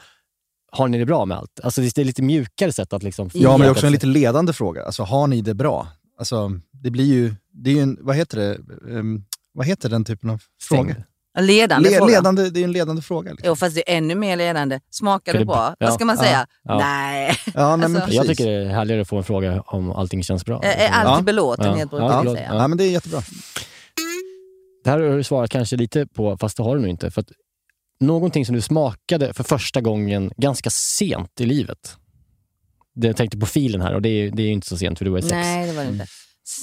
har ni det bra med allt? Alltså det är lite mjukare sätt att liksom... Ja, men det är också en lite ledande fråga. Alltså, har ni det bra? Alltså, det blir ju, det är ju en, vad heter det? Ehm, vad heter den typen av fråga? Ledande Le, fråga. ledande, det är en ledande fråga. Liksom. Jo, fast det är ännu mer ledande. Smakar det bra? ja, Vad ska man säga? ja. Nej. Ja, nej, men Alltså-. Jag tycker det är härligare att få en fråga om allting känns bra. Är- är allt Ja. till belåtenhet, brukar ja, vi ja, säga. ja. Ja, men det är jättebra. Det här har du svarat kanske lite på, fast det har du nog inte. För att någonting som du smakade för första gången ganska sent i livet. Det jag tänkte på filen här och det är, det är ju inte så sent för du var sex. Nej, det var det inte.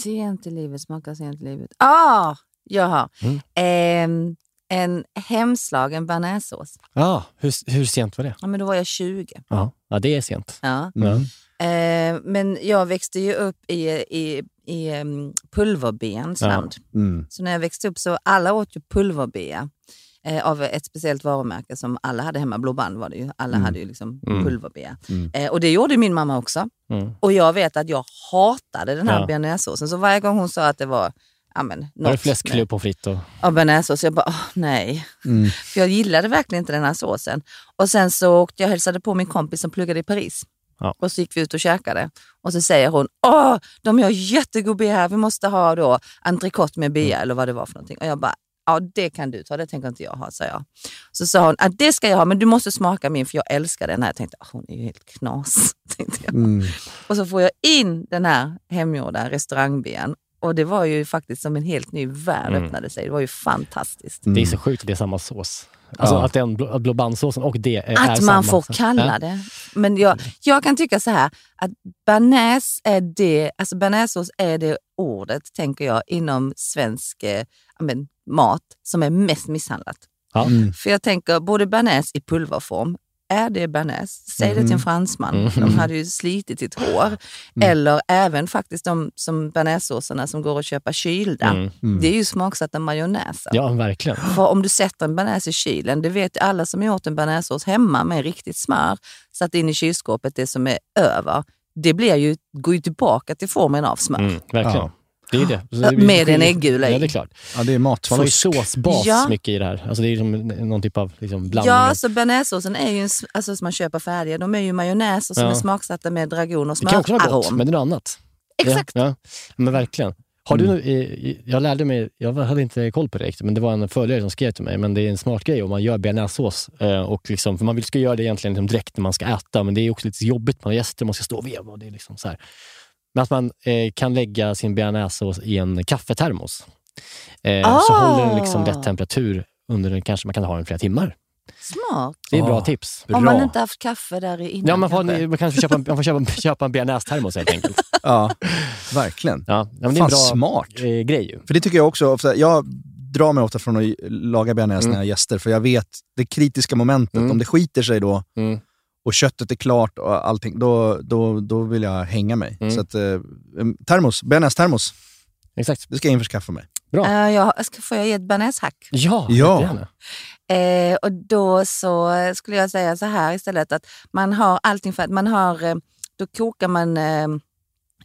Sent i livet, smakar sent i livet. Ah, jag har. Mm. Ehm, en hemslagen bearnaisesås. Ah, hur, hur sent var det? Ja, men då var jag 20. Ja, ja det är sent. Ja. Ja. Eh, men jag växte ju upp i, i, i um, pulverbens Ja. land. Mm. Så när jag växte upp så alla åt ju pulverbea. Eh, av ett speciellt varumärke som alla hade hemma. Blå band var det ju. Alla Mm. hade ju liksom Mm. pulverbea. Mm. Eh, och det gjorde min mamma också. Mm. Och jag vet att jag hatade den här Ja. bearnaisesåsen. Så varje gång hon sa att det var ja, men, Var det fläskklubb på fritt? Och... av bearnaisesås, jag bara åh, nej. Mm. För jag gillade verkligen inte den här såsen. Och sen så åkte jag hälsade på min kompis som pluggade i Paris. Ja. Och så gick vi ut och käkade. Och så säger hon, åh, de gör jättegod bea här, vi måste ha då entrecote med bea eller vad det var för någonting. Och jag bara, ja det kan du ta, det tänker inte jag ha, sa jag. Så sa hon, att det ska jag ha, men du måste smaka min för jag älskar den här. Jag tänkte, "Ah, hon är ju helt knas. Tänkte jag. Mm. Och så får jag in den här hemgjorda restaurangbean. Och det var ju faktiskt som en helt ny värld Mm. öppnade sig. Det var ju fantastiskt. Det är så sjukt att det är samma sås. Alltså Ja. att den blå, bandsåsen och det är, är Att samma. man får kalla Ja. det. Men jag, jag kan tycka så här att bearnaise är det, alltså bearnaisesås är det ordet, tänker jag, inom svensk eh, men, mat som är mest misshandlat. Ja. Mm. För jag tänker, både bearnaise i pulverform, är det bearnaise? Säg det till en Mhm. fransman. Mhm. De hade ju slitit sitt hår. Mm. Eller även faktiskt de som bearnaisesåserna som går att köpa kylda. Mm. Det är ju smaksatta majonnäser. Ja, verkligen. För om du sätter en bearnaise i kylen, det vet ju alla som har gjort en bearnaisesås hemma med riktigt smör, satt in i kylskåpet det som är över, det blir ju, går ju tillbaka till formen av smör. Mm, verkligen. Ja. Det är det. Det blir- Med en äggula i. Ja, det är klart. Ja, det är Man har ju matfusk. såsbas Ja. mycket i det här. Alltså det är som någon typ av liksom blandning. Ja, så bearnaisesåsen är ju en, alltså som man köper färdiga, de är ju majonnäser som Ja. är smaksatta med dragon och det kan också vara gott, smörarom. men det är något annat. Exakt. Ja, ja. Men verkligen. Har du, Mm. nu- jag lärde mig, jag hade inte koll på det riktigt, men det var en följare som skrev till mig, men det är en smart grej om man gör bearnaisesås. eh, Och liksom, för man vill ska göra det egentligen liksom direkt när man ska äta, men det är också lite jobbigt. Man har gäster, man ska stå och veva. Och det är liksom så här. Men att man eh, kan lägga sin bearnaisesås i en kaffetermos. Eh, Så Ah. håller den liksom rätt temperatur under den kanske man kan ha den flera timmar. Smart. Det är bra Ah, tips. Om man inte haft kaffe där innan Ja, man får, kanske. man kanske köpa, man får köpa, köpa en bearnaisethtermos helt enkelt. Ja, verkligen. Ja, men det är Fan, en bra smart. eh, grej ju. För det tycker jag också ofta. Jag drar mig ofta från att laga bearnaise Mm. när jag har gäster, för jag vet det kritiska momentet. Mm. Om det skiter sig då Mm. Och köttet är klart och allting, då, då, då vill jag hänga mig. Mm. Så att, eh, termos, bearnaise-termos. Exakt. Det ska jag införskaffa mig. Bra. Eh, jag, ska, får jag ge ett bearnaisehack? Ja, Ja. Eh, och då så skulle jag säga så här istället att man har allting för att man har, eh, då kokar man eh,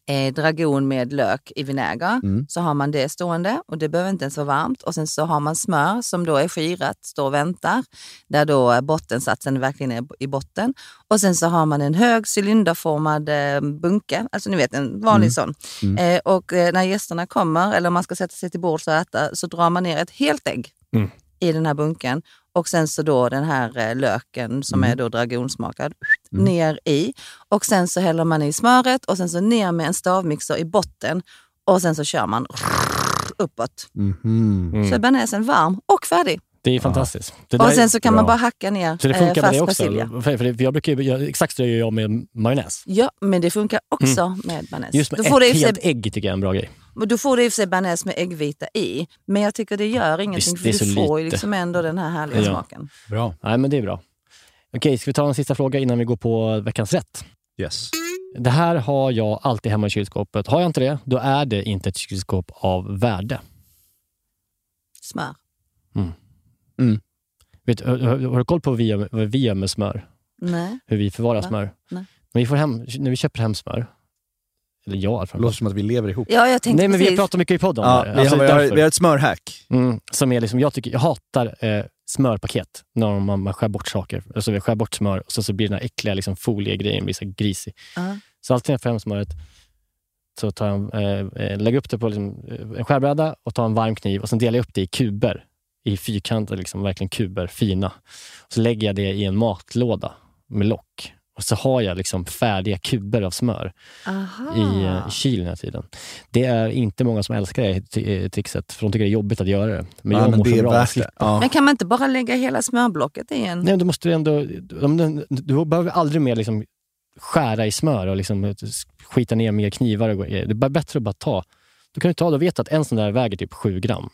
eh, dragon med lök i vinäger. Mm. Så har man det stående och det behöver inte ens vara varmt. Och sen så har man smör som då är skirat, står och väntar. Där då bottensatsen verkligen är i botten. Och sen så har man en hög cylinderformad eh, bunke, alltså ni vet en vanlig Mm. sån. Mm. Eh, och eh, när gästerna kommer eller man ska sätta sig till bords och äta så drar man ner ett helt ägg Mm. i den här bunken. Och sen så då den här eh, löken som Mm. är då dragonsmakad Mm. ner i. Och sen så häller man i smöret och sen så ner med en stavmixer i botten. Och sen så kör man uppåt. Mm. Så är bearnaisen varm och färdig. Det är fantastiskt. Det Och sen så kan man bra. bara hacka ner Så det eh, funkar med fast det också? persilja. För, jag brukar ju, göra- exakt det gör jag med majonnäs. Ja, men det funkar också med bearnaise. Mm. Just med Då ett helt ägg tycker jag är en bra grej. Då får du i och för sig bearnaise med äggvita i. Men jag tycker det gör ingenting Visst, för det är du får ju liksom ändå den här härliga Ja. smaken. Bra. Nej, men det är bra. Okej, ska vi ta en sista fråga innan vi går på veckans rätt? Yes. Det här har jag alltid hemma i kylskåpet. Har jag inte det, då är det inte ett kylskåp av värde. Smör. Vet, har, har, har du koll på vad vi, gör, vad vi gör med smör? Nej. Hur vi förvarar Va? smör? Nej. När vi, får hem, när vi köper hem smör, eller jag i alla fall. Det låter som att vi lever ihop. Ja, jag tänkte Nej, men vi precis. pratat mycket i podden om Ja, det. vi, Alltså, har, vi, har, därför. vi har ett smörhack. Mm, som är liksom, jag, tycker, jag hatar eh, smörpaket. När man, man skär bort saker. Alltså vi skär bort smör och så, så blir den här äckliga liksom, foliegrejen blir så grisig. Ja. Så alltid när jag får hem smöret så tar jag, eh, eh, lägger upp det på liksom, eh, en skärbräda och tar en varm kniv och sen delar jag upp det i kuber. I fyrkanter, liksom, verkligen kuber, fina. Och så lägger jag det i en matlåda med lock. Och så har jag liksom färdiga kuber av smör Aha. i eh, kylen hela tiden. Det är inte många som älskar det eh, trixet, för de tycker det är jobbigt att göra det. Men Ja, jag men mår det så är bra att värt slippa. det. Ja. Men kan man inte bara lägga hela smörblocket i en? Nej, du måste ändå... Du, du behöver aldrig mer liksom skära i smör och liksom skita ner mer knivar. Och det är bättre att bara ta. Du kan ju ta, du vet att en sån där väger typ sju gram.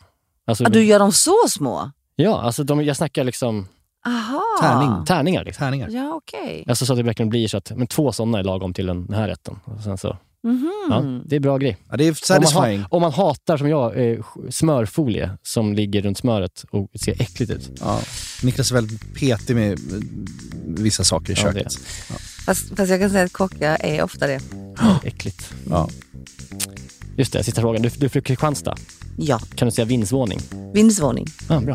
Alltså, Ja, du gör dem så små? Ja, alltså de, jag snackar liksom Aha. Tärning. tärningar. Liksom. Tärningar. Ja, okej. Alltså så att det verkligen blir så att men två sådana är lagom till den här rätten. Och sen så, Mhm. ja, det är bra grej. Ja, det är Om man, satisfying. om man hatar, som jag, eh, smörfolie som ligger runt smöret och ser äckligt ut. Ja. Niklas är väldigt petig med eh, vissa saker i Ja, köket. Fast, fast jag kan säga att kockar är ofta det. Äckligt. Ja. Just det, sista frågan. Du, du är från Kristianstad. Ja. Kan du säga vindsvåning? Vindsvåning. Ja, bra.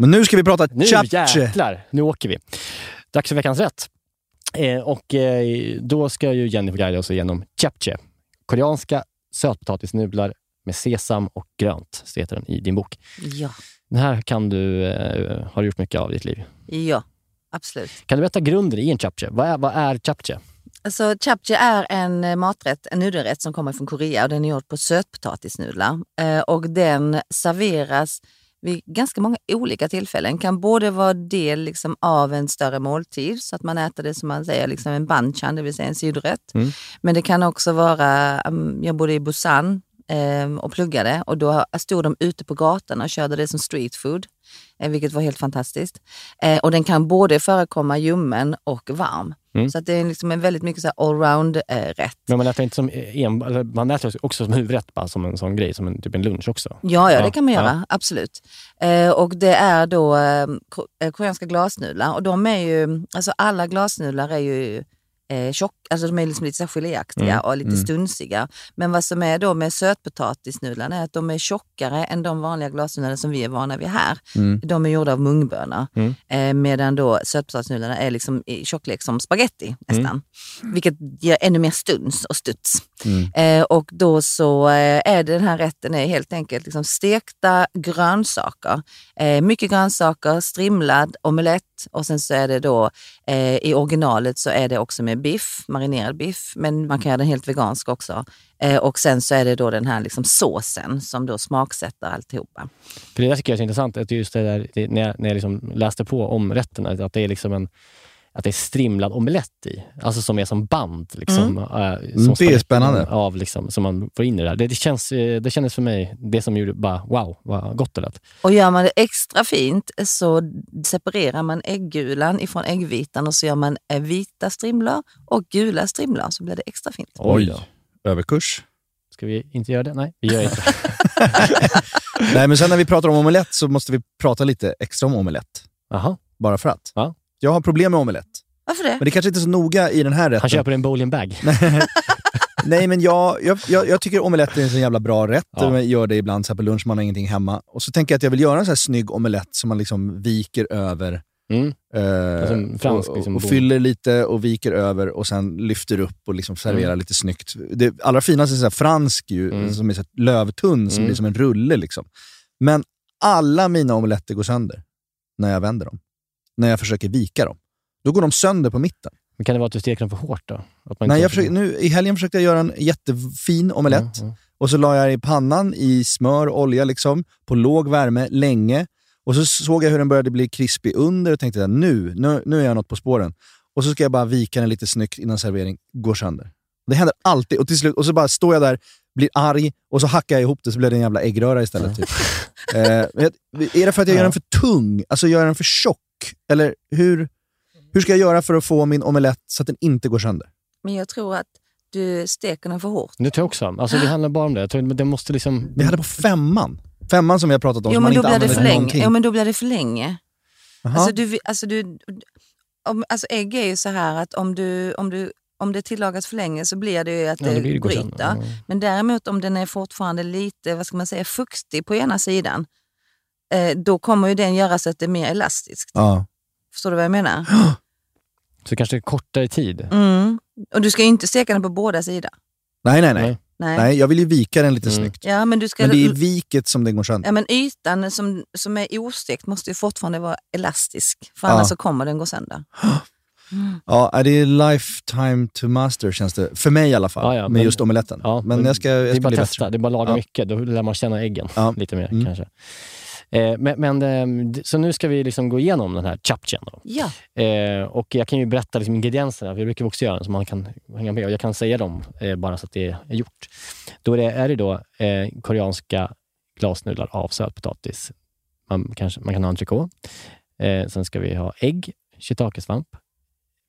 Men nu ska vi prata Nu chapche. jäklar, nu åker vi. Dags för veckans rätt. Eh, och eh, då ska ju Jenny få guida oss igenom chapche. Koreanska sötpotatisnudlar med sesam och grönt, så heter den i din bok. Ja. Den här kan du, eh, har du gjort mycket av i ditt liv. Ja, absolut. Kan du berätta grunden i en chapche? Vad är, vad är chapche? Alltså, chapche är en eh, maträtt, en nudelrätt som kommer från Korea och den är gjord på sötpotatisnudlar. Eh, och den serveras vid ganska många olika tillfällen. kan både vara del liksom av en större måltid, så att man äter det som man säger, liksom en banchan, det vill säga en sidorätt. Mm. Men det kan också vara, um, jag bodde i Busan eh, och pluggade och då stod de ute på gatan och körde det som street food, eh, vilket var helt fantastiskt. Eh, och den kan både förekomma ljummen och varm. Mm. Så att det är liksom en väldigt mycket allround-rätt. Men man äter inte som en, eller man äter också som huvudrätt, bara som en sån grej, som en, typ en lunch också. Ja, ja, det kan man göra. Ja. Absolut. Eh, och det är då eh, eh, koreanska glasnudlar. Och de är ju, alltså alla glasnudlar är ju eh, tjock, alltså de är liksom lite geléaktiga Mm, och lite mm. stunsiga. Men vad som är då med sötpotatisnudlarna är att de är tjockare än de vanliga glasnudlarna som vi är vana vid här. Mm. De är gjorda av mungbönor. Mm. Eh, medan då sötpotatisnudlarna är liksom i tjocklek som spaghetti nästan. Vilket ger ännu mer stuns och studs. Eh, och då så eh, är det den här rätten är helt enkelt liksom stekta grönsaker. Eh, mycket grönsaker, strimlad, omelett och sen så är det då eh, i originalet så är det också med biff, marinerad biff, men man kan göra den helt vegansk också. Eh, och sen så är det då den här liksom såsen som då smaksätter alltihopa. För det där tycker jag är så intressant, att just det där, det, när jag, när jag liksom läste på om rätten, att att det är liksom en att det är strimlad omelett i, alltså som är som band. Liksom, Mm. äh, som Mm, det är spännande. Av, liksom, som man får in i det där. Det, det, känns, eh, det kändes för mig, det som gjorde bara wow, vad gott det lät. Och gör man det extra fint så separerar man äggulan ifrån äggvitan och så gör man eh, vita strimlor och gula strimlor så blir det extra fint. Oj, överkurs. Ska vi inte göra det? Nej, vi gör inte. Nej, men sen när vi pratar om omelett så måste vi prata lite extra om omelett. Aha. Bara för att. Ja. Jag har problem med omelett. Varför det? Men det kanske inte är så noga i den här rätten. Han köper en bowling bag. Nej, men jag, jag, jag, jag tycker omelett är en så jävla bra rätt. Ja. Jag gör det ibland så här på lunch, man har ingenting hemma. Och så tänker jag att jag vill göra en så här snygg omelett som man liksom viker över. Mm. Eh, Alltså fransk och, liksom och bom. fyller lite och viker över och sen lyfter upp och liksom serverar Mm. lite snyggt. Det allra finaste är så här fransk ju, Mm. som är så här lövtunn, som Mm. blir som en rulle. Liksom. Men alla mina omeletter går sönder när jag vänder dem. När jag försöker vika dem. Då går de sönder på mitten. Men kan det vara att du steker dem för hårt då? Att man Nej, jag försöker, nu, I helgen försökte jag göra en jättefin omelett. Och så la jag i pannan i smör och olja liksom, på låg värme länge. Och så såg jag hur den började bli krispig under och tänkte att nu, nu, nu är jag något på spåren. Och så ska jag bara vika den lite snyggt innan servering. Går sönder. Det händer alltid. Och till slut och så bara står jag där, blir arg och så hackar jag ihop det så blir det en jävla äggröra istället. Typ. eh, är det för att jag gör den för tung? Alltså gör jag den för tjock? Eller hur, hur ska jag göra för att få min omelett så att den inte går sönder? Men jag tror att du steker den för hårt. Det tror jag också. Alltså, det handlar bara om det. Jag tror, det måste liksom... Vi hade på femman. Femman som vi har pratat om, Jo som men, man då inte blir det använder för till länge. någonting. jo men då blir det för länge. Alltså, du, alltså, du, om, alltså ägg är ju så här att om, du, om, du, om det tillagas för länge så blir det ju att Ja, det blir det går sönder. bryter. Men däremot om den är fortfarande lite vad ska man säga, fuktig på ena sidan, eh, då kommer ju den göra så att det är mer elastiskt. Ja. Förstår du vad jag menar? Så kanske det är kortare tid. Mm. Och du ska ju inte steka den på båda sidor. Nej, nej, nej, Nej. nej. jag vill ju vika den lite Mm. snyggt. Ja, men, du ska, Men det är viket som den går sönder. ja, men ytan som, som är ostekt måste ju fortfarande vara elastisk, för Ja. annars så kommer den gå sönder. Ja, det är lifetime to master känns det. För mig i alla fall, Ja, ja, med men- just omeletten. Ja, men jag ska, jag det ska är bara bli att bättre. testa. Det är bara att laga Ja. mycket. Då lär man känna äggen Ja. lite mer Mm. kanske. Eh, men, men, eh, d- så nu ska vi liksom gå igenom den här chapchen. Ja. Eh, och jag kan ju berätta liksom ingredienserna, jag brukar också göra den så man kan hänga med. Och jag kan säga dem eh, bara så att det är gjort. Då är det, är det då eh, koreanska glasnudlar av sötpotatis. Man, kanske, man kan ha entrecote. Eh, sen ska vi ha ägg, shiitakesvamp.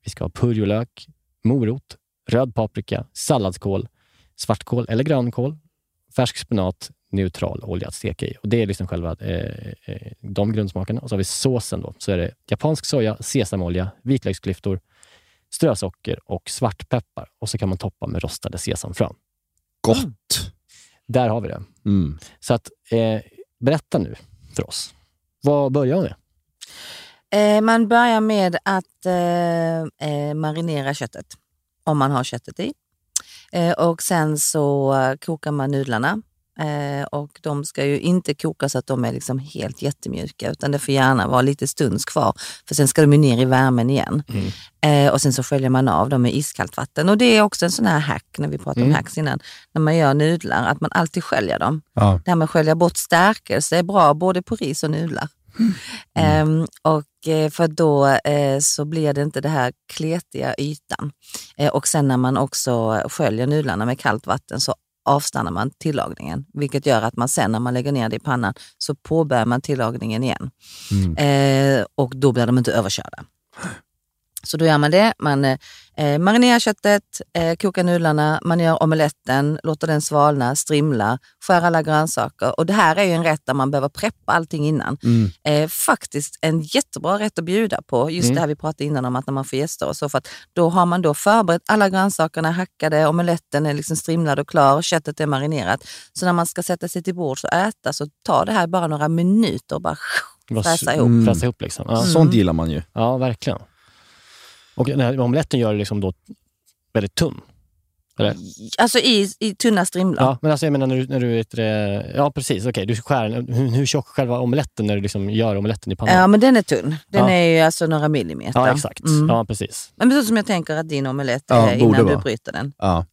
Vi ska ha purjolök, morot, röd paprika, salladskål, svartkål eller grönkål, färsk spenat, neutral olja att steka i. Och Det är liksom själva eh, eh, de grundsmakerna. Och så har vi såsen. Då. Så är det japansk soja, sesamolja, vitlöksklyftor, strösocker och svartpeppar. Och så kan man toppa med rostade sesamfrön. Gott! Där har vi det. Mm. Så att, eh, berätta nu för oss. Vad börjar vi med? Eh, man börjar med att eh, eh, marinera köttet, om man har köttet i. Eh, och sen så kokar man nudlarna Eh, och de ska ju inte koka så att de är liksom helt jättemjuka utan det får gärna vara lite stunds kvar för sen ska de ju ner i värmen igen. Eh, och sen så sköljer man av dem med iskallt vatten. Och det är också en sån här hack, när vi pratade Mm. om hacks innan, när man gör nudlar, att man alltid sköljer dem. Ja. Det här med att skölja bort stärkelse är bra både på ris och nudlar. Ehm, och eh, för då eh, så blir det inte det här kletiga ytan. Eh, och sen när man också sköljer nudlarna med kallt vatten så avstannar man tillagningen, vilket gör att man sen när man lägger ner det i pannan så påbörjar man tillagningen igen. Eh, och då blir de inte överkörda. Så då gör man det. Man eh, marinerar köttet, eh, kokar nudlarna, man gör omeletten, låter den svalna, strimla, skär alla grönsaker. Och det här är ju en rätt där man behöver preppa allting innan. Mm. Eh, faktiskt en jättebra rätt att bjuda på. Just Mm. det här vi pratade innan om att när man får gäster och så. För att då har man då förberett alla grönsakerna, hackade, omeletten är liksom strimlad och klar, köttet är marinerat. Så när man ska sätta sig till bords och äta så tar det här bara några minuter och bara fräsa ihop. Fräsa ihop liksom. Ja. Sånt gillar man ju. Ja, verkligen. Och den här omeletten gör det liksom då väldigt tunn. Eller? Alltså i, i tunna strimlor. Ja, men alltså jag menar när du, när du det, Ja, precis. Okej, du skär. Hur, hur tjock själva omeletten när du liksom gör omeletten i pannan? Ja, men den är tunn. Den Ja. är ju alltså några millimeter. Ja, exakt. Mm. Ja, precis. Men precis som jag tänker att din omelett Ja, är innan du bryter den. Ja.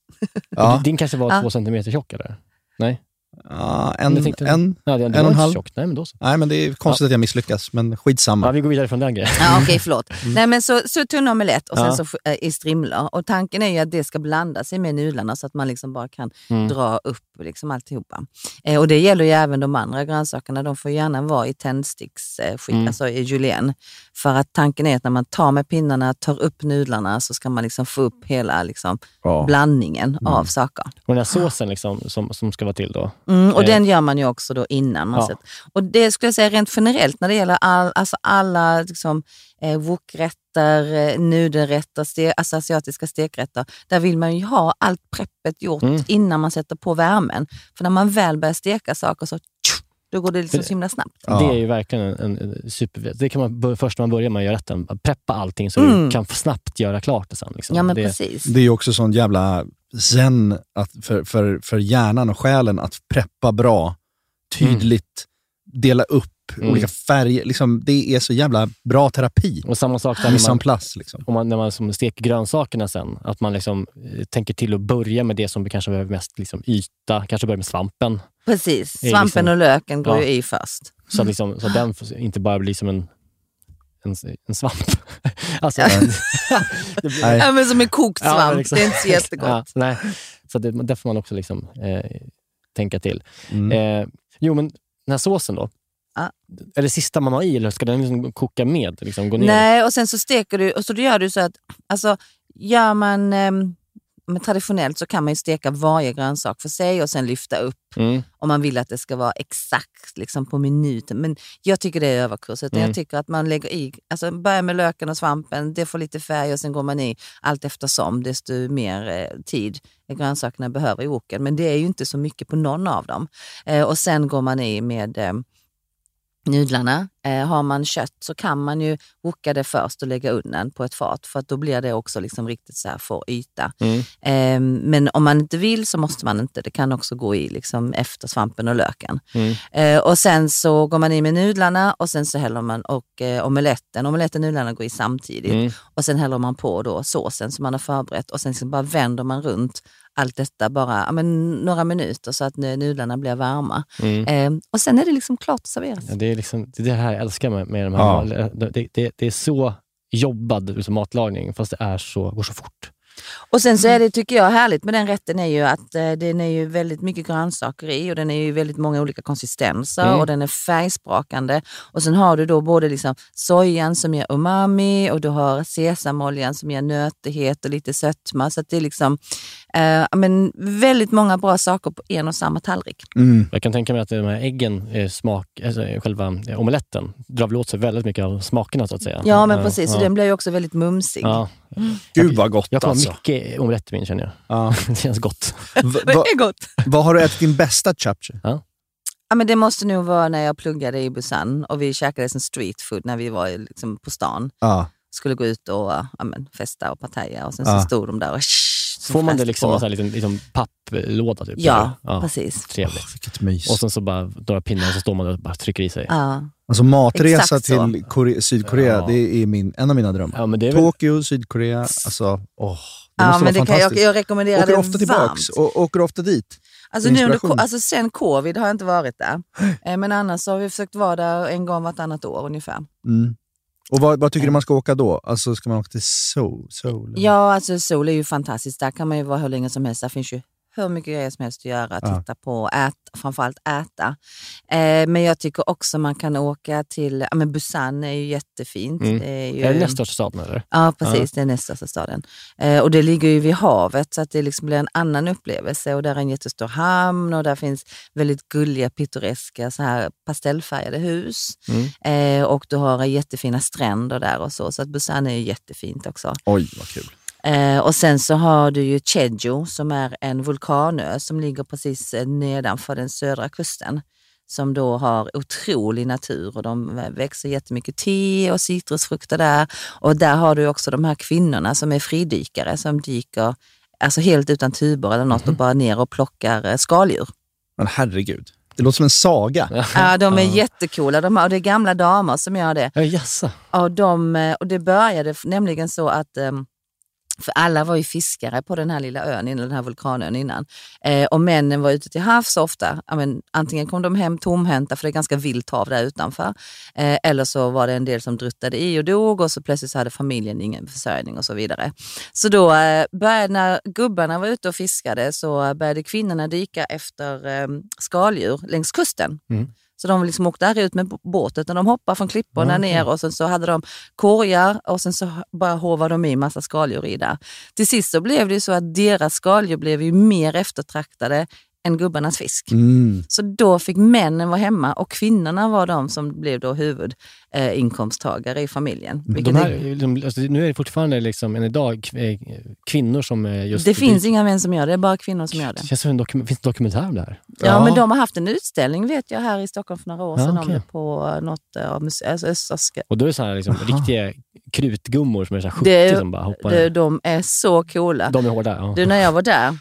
Ja. Din kanske var Ja. två centimeter tjock, eller? Nej? Ja, Jag en, tänkte- en, Ja, det, en var och en halv. tjock. Nej, men då så. Nej, men det är konstigt att jag misslyckas, men skitsamma. Ja, vi går vidare från den grejen. Ja, Okej, förlåt. Nej, men så, så tunn omelett och sen Ja. så eh, i strimlor. Och tanken är ju att det ska blanda sig med nudlarna så att man liksom bara kan Mm. dra upp liksom alltihopa. Eh, och det gäller ju även de andra grönsakerna. De får gärna vara i tändsticksskick, eh, Mm. alltså i julienne. För att tanken är att när man tar med pinnarna, tar upp nudlarna så ska man liksom få upp hela liksom, Ja. blandningen av saker. Och den här såsen liksom, som, som ska vara till då? Mm, och Eh, den gör man ju också då innan. Man Ja. sätter. Och det skulle jag säga rent generellt när det gäller all, alltså alla liksom, eh, wokrätter, eh, nudelrätter, ste, alltså asiatiska stekrätter. Där vill man ju ha allt preppet gjort Mm. innan man sätter på värmen. För när man väl börjar steka saker så tju, då går det liksom så himla snabbt. Det är ju verkligen en, en, super... Det kan man först när man börjar med att göra rätten. Preppa allting så Mm. du kan snabbt göra klart det sen. Liksom. Ja men det, precis. Det är också sån jävla zen att för, för, för hjärnan och själen att preppa bra, tydligt, dela upp Mm. olika färger. Liksom, det är så jävla bra terapi. Och samma sak där när man, place. Liksom. om man, när man som steker grönsakerna sen. Att man liksom, eh, tänker till att börja med det som kanske behöver mest liksom, yta. Kanske börja med svampen. Precis. Svampen liksom- och löken går Ja. ju i först. Så, att liksom, så att den inte bara blir som en, en, en svamp. alltså, Ja. blir-. Ja, men som en kokt Ja, svamp. exakt. det är inte så jättegott. Ja, nej. Så det, där får man också liksom, eh, tänka till. Mm. Eh, jo, men den här såsen då? Ja. Är det sista man har i eller ska den liksom koka med? Liksom, gå ner? Nej, och sen så steker du och så då gör du så att, alltså gör man ehm, men traditionellt så kan man ju steka varje grönsak för sig och sen lyfta upp Mm. om man vill att det ska vara exakt liksom på minuten. Men jag tycker det är överkurs. utan Mm. Jag tycker att man lägger i, alltså börjar med löken och svampen, det får lite färg och sen går man i allt eftersom, desto mer eh, tid grönsakerna behöver i woken. Men det är ju inte så mycket på någon av dem. Eh, och sen går man i med eh, nudlarna. Eh, har man kött så kan man ju woka det först och lägga undan på ett fat för att då blir det också liksom riktigt så här får yta. Mm. Eh, men om man inte vill så måste man inte. Det kan också gå i liksom efter svampen och löken. Mm. Eh, och sen så går man i med nudlarna och sen så häller man och eh, omeletten. Omeletten och nudlarna går i samtidigt. Mm. Och sen häller man på då såsen som man har förberett och sen så bara vänder man runt allt detta bara ja, men, några minuter så att nu- nudlarna blir varma. Mm. Eh, och sen är det liksom klart att serveras. Ja, det, är liksom, det är det här jag älskar med, med de här. Ja. Det, det, det är så jobbad liksom, matlagning, fast det är så, går så fort. Och sen så är det, tycker jag, härligt med den rätten är ju att eh, den är ju väldigt mycket grönsaker i och den är ju väldigt många olika konsistenser Mm. och den är färgsprakande. Och sen har du då både liksom sojan som ger umami och du har sesamoljan som ger nötighet och lite sötma. Så att det är liksom eh, ja, men väldigt många bra saker på en och samma tallrik. Mm. Jag kan tänka mig att de här äggen, smak, alltså, själva eh, omeletten, drar väl åt sig väldigt mycket av smakerna så att säga. Ja men precis, ja. och den blir ju också väldigt mumsig. Ja. Gud vad gott Jag får alltså. mycket omelett i min känner jag. Ja. det känns gott. Va, Det va, är gott. vad har du ätit din bästa chapche? Ja, men det måste nog vara när jag pluggade i Busan och vi käkade som street food när vi var liksom på stan. Ja. skulle gå ut och ja, men, festa och partaja och sen Ja. så stod de där och Får man det liksom på. en sån här liten, liten papplåda? Typ, Ja, eller? precis. Trevligt. Vilket mys. Och sen så bara några pinnar och så står man där och bara trycker i sig. Ja. Alltså matresa Exakt så. till Kore- Sydkorea, Ja. det är min, en av mina drömmar. Ja, men det är väl, Tokyo, Sydkorea, alltså åh. Det Ja, måste men vara det kan jag, fantastiskt. jag rekommenderar Åker det ofta tillbaks varmt. och åker ofta dit. Alltså, nu under, alltså sen covid har jag inte varit där. Eh, Men annars så har vi försökt vara där en gång vartannat år ungefär. Mm. Och vad, vad tycker du man ska åka då? Alltså ska man åka till Seoul? Seoul? Ja, alltså Seoul är ju fantastiskt. Där kan man ju vara hur länge som helst. Där finns ju hur mycket grejer som helst att göra. Ja. Titta på, äta, framförallt äta. Eh, men jag tycker också man kan åka till, ja men Busan är ju jättefint. Mm. Det är, ju, är det näst största staden eller? Ja, precis. Det är näst största staden. Eh, och det ligger ju vid havet så att det liksom blir en annan upplevelse. Och där är en jättestor hamn och där finns väldigt gulliga, pittoreska så här pastellfärgade hus. Mm. Eh, och du har jättefina stränder där och så. Så att Busan är ju jättefint också. Oj, vad kul. Eh, och sen så har du ju Jeju som är en vulkanö som ligger precis eh, nedanför den södra kusten. Som då har otrolig natur och de växer jättemycket te och citrusfrukter där. Och där har du också de här kvinnorna som är fridykare som dyker alltså helt utan tuber eller något och bara ner och plockar eh, skaldjur. Men herregud, det låter som en saga. Ja, de är jättecoola. De och det är gamla damer som gör det. Ja, jassa. Och, de, eh, och det började nämligen så att ehm, för alla var ju fiskare på den här lilla ön, innan, den här vulkanön innan. Eh, och männen var ute till havs ofta. Ja, men, antingen kom de hem tomhänta, för det är ganska vilt hav där utanför. Eh, eller så var det en del som druttade i och dog och så plötsligt så hade familjen ingen försörjning och så vidare. Så då eh, började, när gubbarna var ute och fiskade så började kvinnorna dyka efter eh, skaldjur längs kusten. Mm. Så de liksom åkte aldrig ut med båten, utan de hoppade från klipporna Okej. ner och sen så hade de korgar och sen så bara håvade de i massa skaldjur i där. Till sist så blev det ju så att deras skaldjur blev ju mer eftertraktade än gubbarnas fisk. Mm. Så då fick männen vara hemma och kvinnorna var de som blev då huvudinkomsttagare eh, inkomsttagare i familjen. De här, är- de, alltså, nu är det fortfarande liksom, än idag eh, kvinnor som just... det finns inga män som gör det, det är bara kvinnor som gör det. Det känns som en dokum, finns det dokumentär om det här? Ja, men de har haft en utställning vet jag här i Stockholm för några år Ja, sedan okej. om det på något eh, av alltså, Östasiska Och då är det så här, liksom, riktiga krutgummor som är så här 70 Det- som bara hoppar. det, de är så coola. De är hårda. Ja. Du, när jag var där,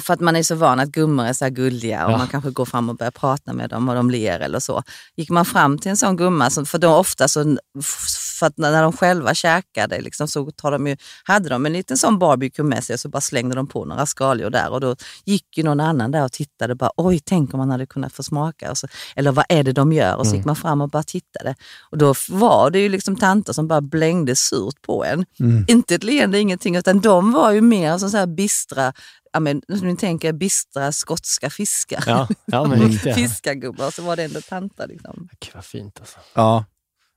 för att man är så van att gummor är så här gulliga och Ja. man kanske går fram och börjar prata med dem och de ler eller så. Gick man fram till en sån gumma, för då ofta så, för att när de själva käkade liksom, så tar de ju, hade de en liten sån barbecue med sig och så bara slängde de på några skaldjur där och då gick ju någon annan där och tittade bara oj, tänk om man hade kunnat få smaka. Och så, eller vad är det de gör? Och så Mm. gick man fram och bara tittade. Och då var det ju liksom tanter som bara blängde surt på en. Mm. Inte ett leende, ingenting, utan de var ju mer som så här bistra, ja, men, som ni tänker bistra skotska fiskar. Ja, ja, men. Fiskargubbar, så var det ändå tantar. Liksom. Gud vad fint alltså. Ja.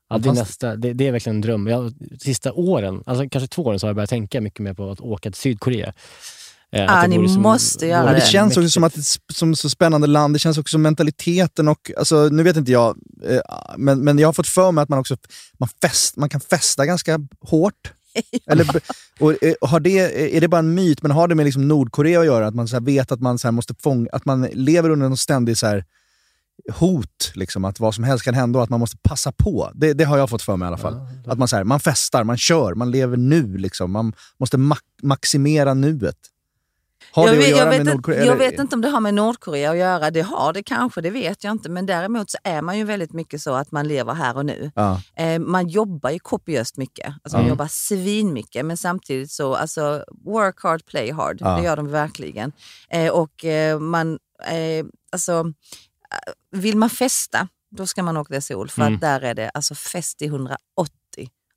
Ja, det, är nästa, det, det är verkligen en dröm. Jag, sista åren, alltså kanske två åren, så har jag börjat tänka mycket mer på att åka till Sydkorea. Eh, Ah, att det ni som- måste göra det det. känns också som att det är som så spännande land. Det känns också som mentaliteten och, alltså, nu vet inte jag, eh, men, men jag har fått för mig att man också man, fest, man kan festa ganska hårt. Eller, och, eh, har det, är det bara en myt, men har det med liksom Nordkorea att göra? Att man så vet att man så måste fånga, att man lever under en ständig så hot, liksom, att vad som helst kan hända och att man måste passa på. Det, det har jag fått för mig i alla fall. Att man, så här, man festar, man kör, man lever nu. Liksom. Man måste ma- maximera nuet. Har jag det vet, att göra vet med inte, Nordkorea? jag vet inte om det har med Nordkorea att göra. Det har det kanske, det vet jag inte. Men däremot så är man ju väldigt mycket så att man lever här och nu. Ja. Eh, man jobbar ju kopiöst mycket. Alltså man jobbar svinmycket. Men samtidigt så, alltså work hard, play hard. Ja. Det gör de verkligen. Eh, och eh, man, eh, alltså, eh, vill man festa, då ska man åka till Seoul. För Mm. att där är det alltså fest i 180.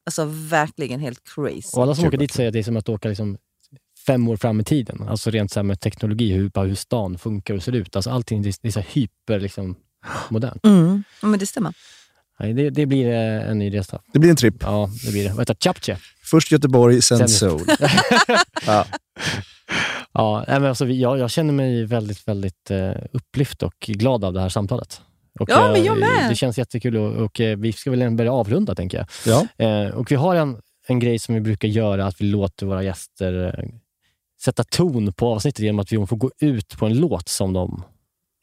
Alltså verkligen helt crazy. Och alla som åker dit säger att det är som att åka liksom fem år fram i tiden. Alltså rent så här med teknologi, hur, bara hur stan funkar och ser ut. Alltså allting det är, så hyper liksom, modernt. Mm. Men det stämmer. Nej, det, det blir eh, en ny resa. Det blir en tripp. Ja, det blir det. Vad heter Chapche? Först Göteborg, sen, Sen- Seoul. ja. Ja, nej, men alltså, jag, jag känner mig väldigt, väldigt eh, upplyft och glad av det här samtalet. Och, Ja, men eh, jag med. Det känns jättekul och, och eh, vi ska väl börja avrunda, tänker jag. Ja. Eh, och vi har en, en grej som vi brukar göra, att vi låter våra gäster eh, sätta ton på avsnittet genom att vi får gå ut på en låt som de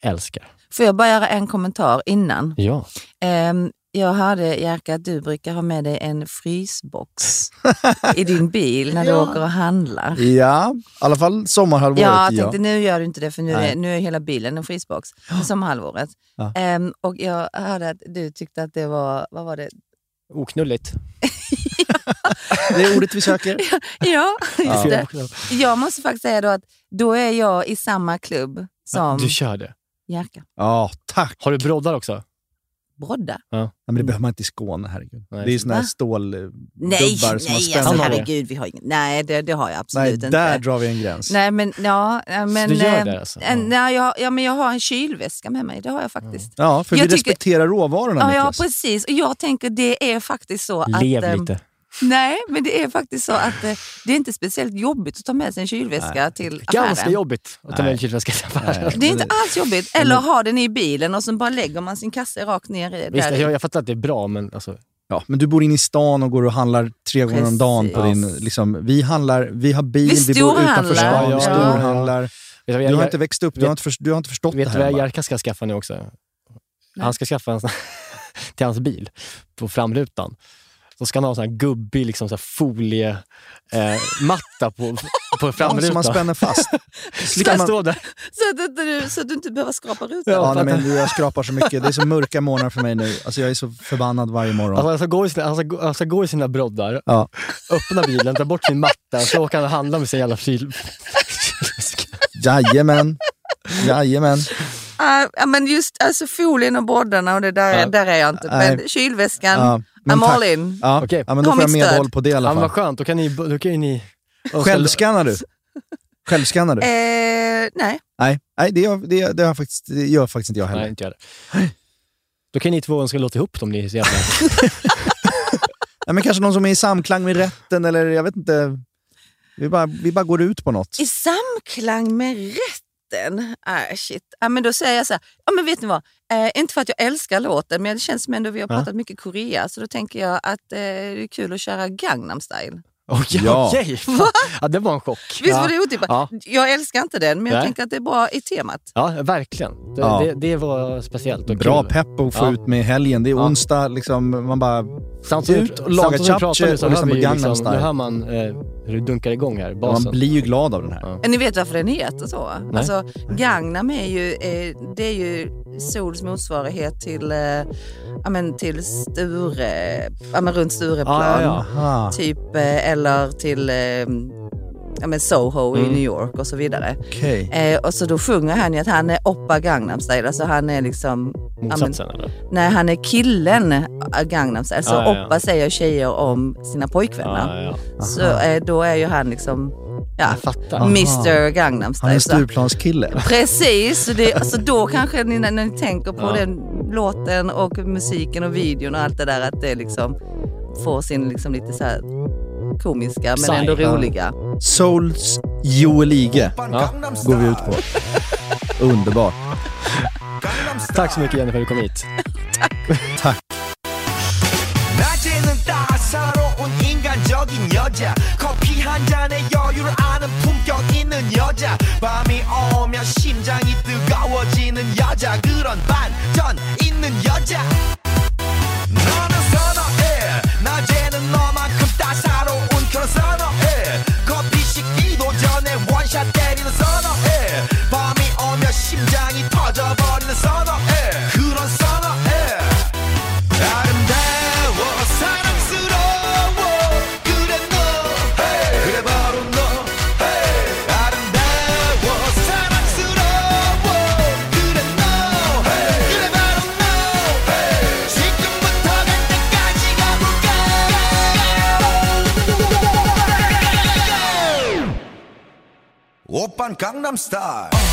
älskar. Får jag bara göra en kommentar innan? Ja. Ehm, Jag hörde Jerka att du brukar ha med dig en frysbox i din bil när du Ja. åker och handlar. Ja, i alla fall sommarhalvåret. Ja, jag ja. tänkte nu gör du inte det för nu Nej. är, nu är hela bilen en frysbox. Sommarhalvåret. Ja. Ehm, och jag hörde att du tyckte att det var, vad var det? Oknulligt. Det är ordet vi söker. Ja, just Ja. det. Jag måste faktiskt säga då att då är jag i samma klubb som Du kör det. Jerka. Ja, tack. Har du broddar också? Brodda? Ja. Men det behöver man inte i Skåne, herregud. Nej. Det är såna här Nej, som har spänner alltså, herregud. Vi har ingen, nej, det, det har jag Nej, absolut inte. där drar vi en gräns. Nej, men, ja, ja, men, du gör eh, det alltså? en- nej, jag, ja, men jag har en kylväska med mig, det har jag faktiskt. Ja, för Jag vi tycker- respekterar råvarorna, Ja, ja, Niklas. precis. Och jag tänker det är faktiskt så att... Lev ehm, lite. Nej, men det är faktiskt så att eh, det är inte speciellt jobbigt att ta med sig en kylväska till affären. Ganska jobbigt att ta med en kylväska till affären. Det är inte alls jobbigt. Eller ha den i bilen och så bara lägger man sin kasse rakt ner i. Visst, där. jag, jag fattar att det är bra, men alltså, Ja, men du bor inne i stan och går och handlar tre gånger om dagen på din... Precis. Liksom, vi handlar, vi har bil, Vi vi, bor utanför stan, vi Ja, ja, storhandlar. vet du vad Du jag- har inte växt upp, du har inte, för, du har inte förstått Vet det du vad här. va? Jerka ska skaffa nu också? Han ska skaffa en sån till hans bil på framrutan. Så ska han ha en sån här gubbig liksom så här folie eh, matta på, på Ja, framrutan. som man spänner fast. Ska han stå där? Så, att du, så att du inte behöver skrapa rutan. Ja, nej, men jag skrapar så mycket. Det är så mörka månader för mig nu. Alltså, jag är så förbannad varje morgon. Alltså, han, ska gå i sina, han, ska, gå- han ska gå i sina broddar, Ja. öppna bilen, ta bort sin matta, så åker han och handlar med sin jävla kyl... Jajamän. Jajamän. Ja, men just alltså, folien och broddarna och det där, Ja. där är jag inte. Men kylväskan, Ja, men I'm tack. all in. Ja, Okej. ja, men då får jag medhåll på det i alla Ja, fall. vad skönt, då kan ni... Då kan ni Självskannar du? Självskannar du? Eh, nej. Nej, nej det, gör, det, det, har faktiskt, det gör faktiskt inte jag heller. Nej, inte jag heller. Då kan ni två önska låta ihop dem, ni är så jävla... Nej, men kanske någon som är i samklang med rätten eller jag vet inte. Vi bara, vi bara går ut på något. I samklang med rätten? Ah, shit. Ah, men då säger jag så här, ja, men vet ni vad? Eh, inte för att jag älskar låten, men det känns som ändå vi har Ja. pratat mycket Korea, så då tänker jag att eh, det är kul att köra Gangnam style. Okej, Ja. okej. Fan. Ja, det var en chock. Visst ja. var det otippat? Ja. Jag älskar inte den, men jag Nej. tänker att det är bra i temat. Ja, verkligen. Det, Ja. det, det var speciellt och Bra kul. pepp att få Ja. ut med helgen. Det är Ja. onsdag, liksom, man bara... Samt som, Ut och laga chapche och lyssna på ju Gangnam liksom, Style. Nu hör man eh, hur det dunkar igång här, basen. Man blir ju glad av den här. Ja. Ni vet varför den heter så? Nej. Alltså, Gangnam är ju, eh, det är ju Sols motsvarighet till, eh, ja, men till Sture, ja, men runt Stureplan. Ja, ja, Aha. Typ, eh, eller till eh, ja, men Soho i Mm. New York och så vidare. Okej. Eh, och så då sjunger han ju att han är Oppa Gangnam Style, alltså han är liksom Motsatsen eller? Nej, han är killen eh, Gangnam Style. Så Ja, ja, ja. Oppa säger tjejer om sina pojkvänner. Ja, ja, Så eh, då är ju han liksom ja, Jag fattar. Aha. Mr Gangnam Han är Style. en Så- Stureplanskille. Precis, så, det, alltså då kanske ni, när ni tänker på Ja. den låten och musiken och videon och allt det där att det liksom får sin liksom lite så här komiska men ändå Psy. roliga. Souls Joel Ige Ja. går vi ut på. Underbart. Tack så mycket Jennifer för att du kom hit. Tack. 낮에는 따사로운 인간적인 여자 커피 한 잔에 여유를 아는 품격 있는 여자 밤이 오면 심장이 뜨거워지는 여자 그런 반전 있는 여자 때리는 선어해 밤이 오면 심장이 터져버리는 선어해 오빤 강남스타일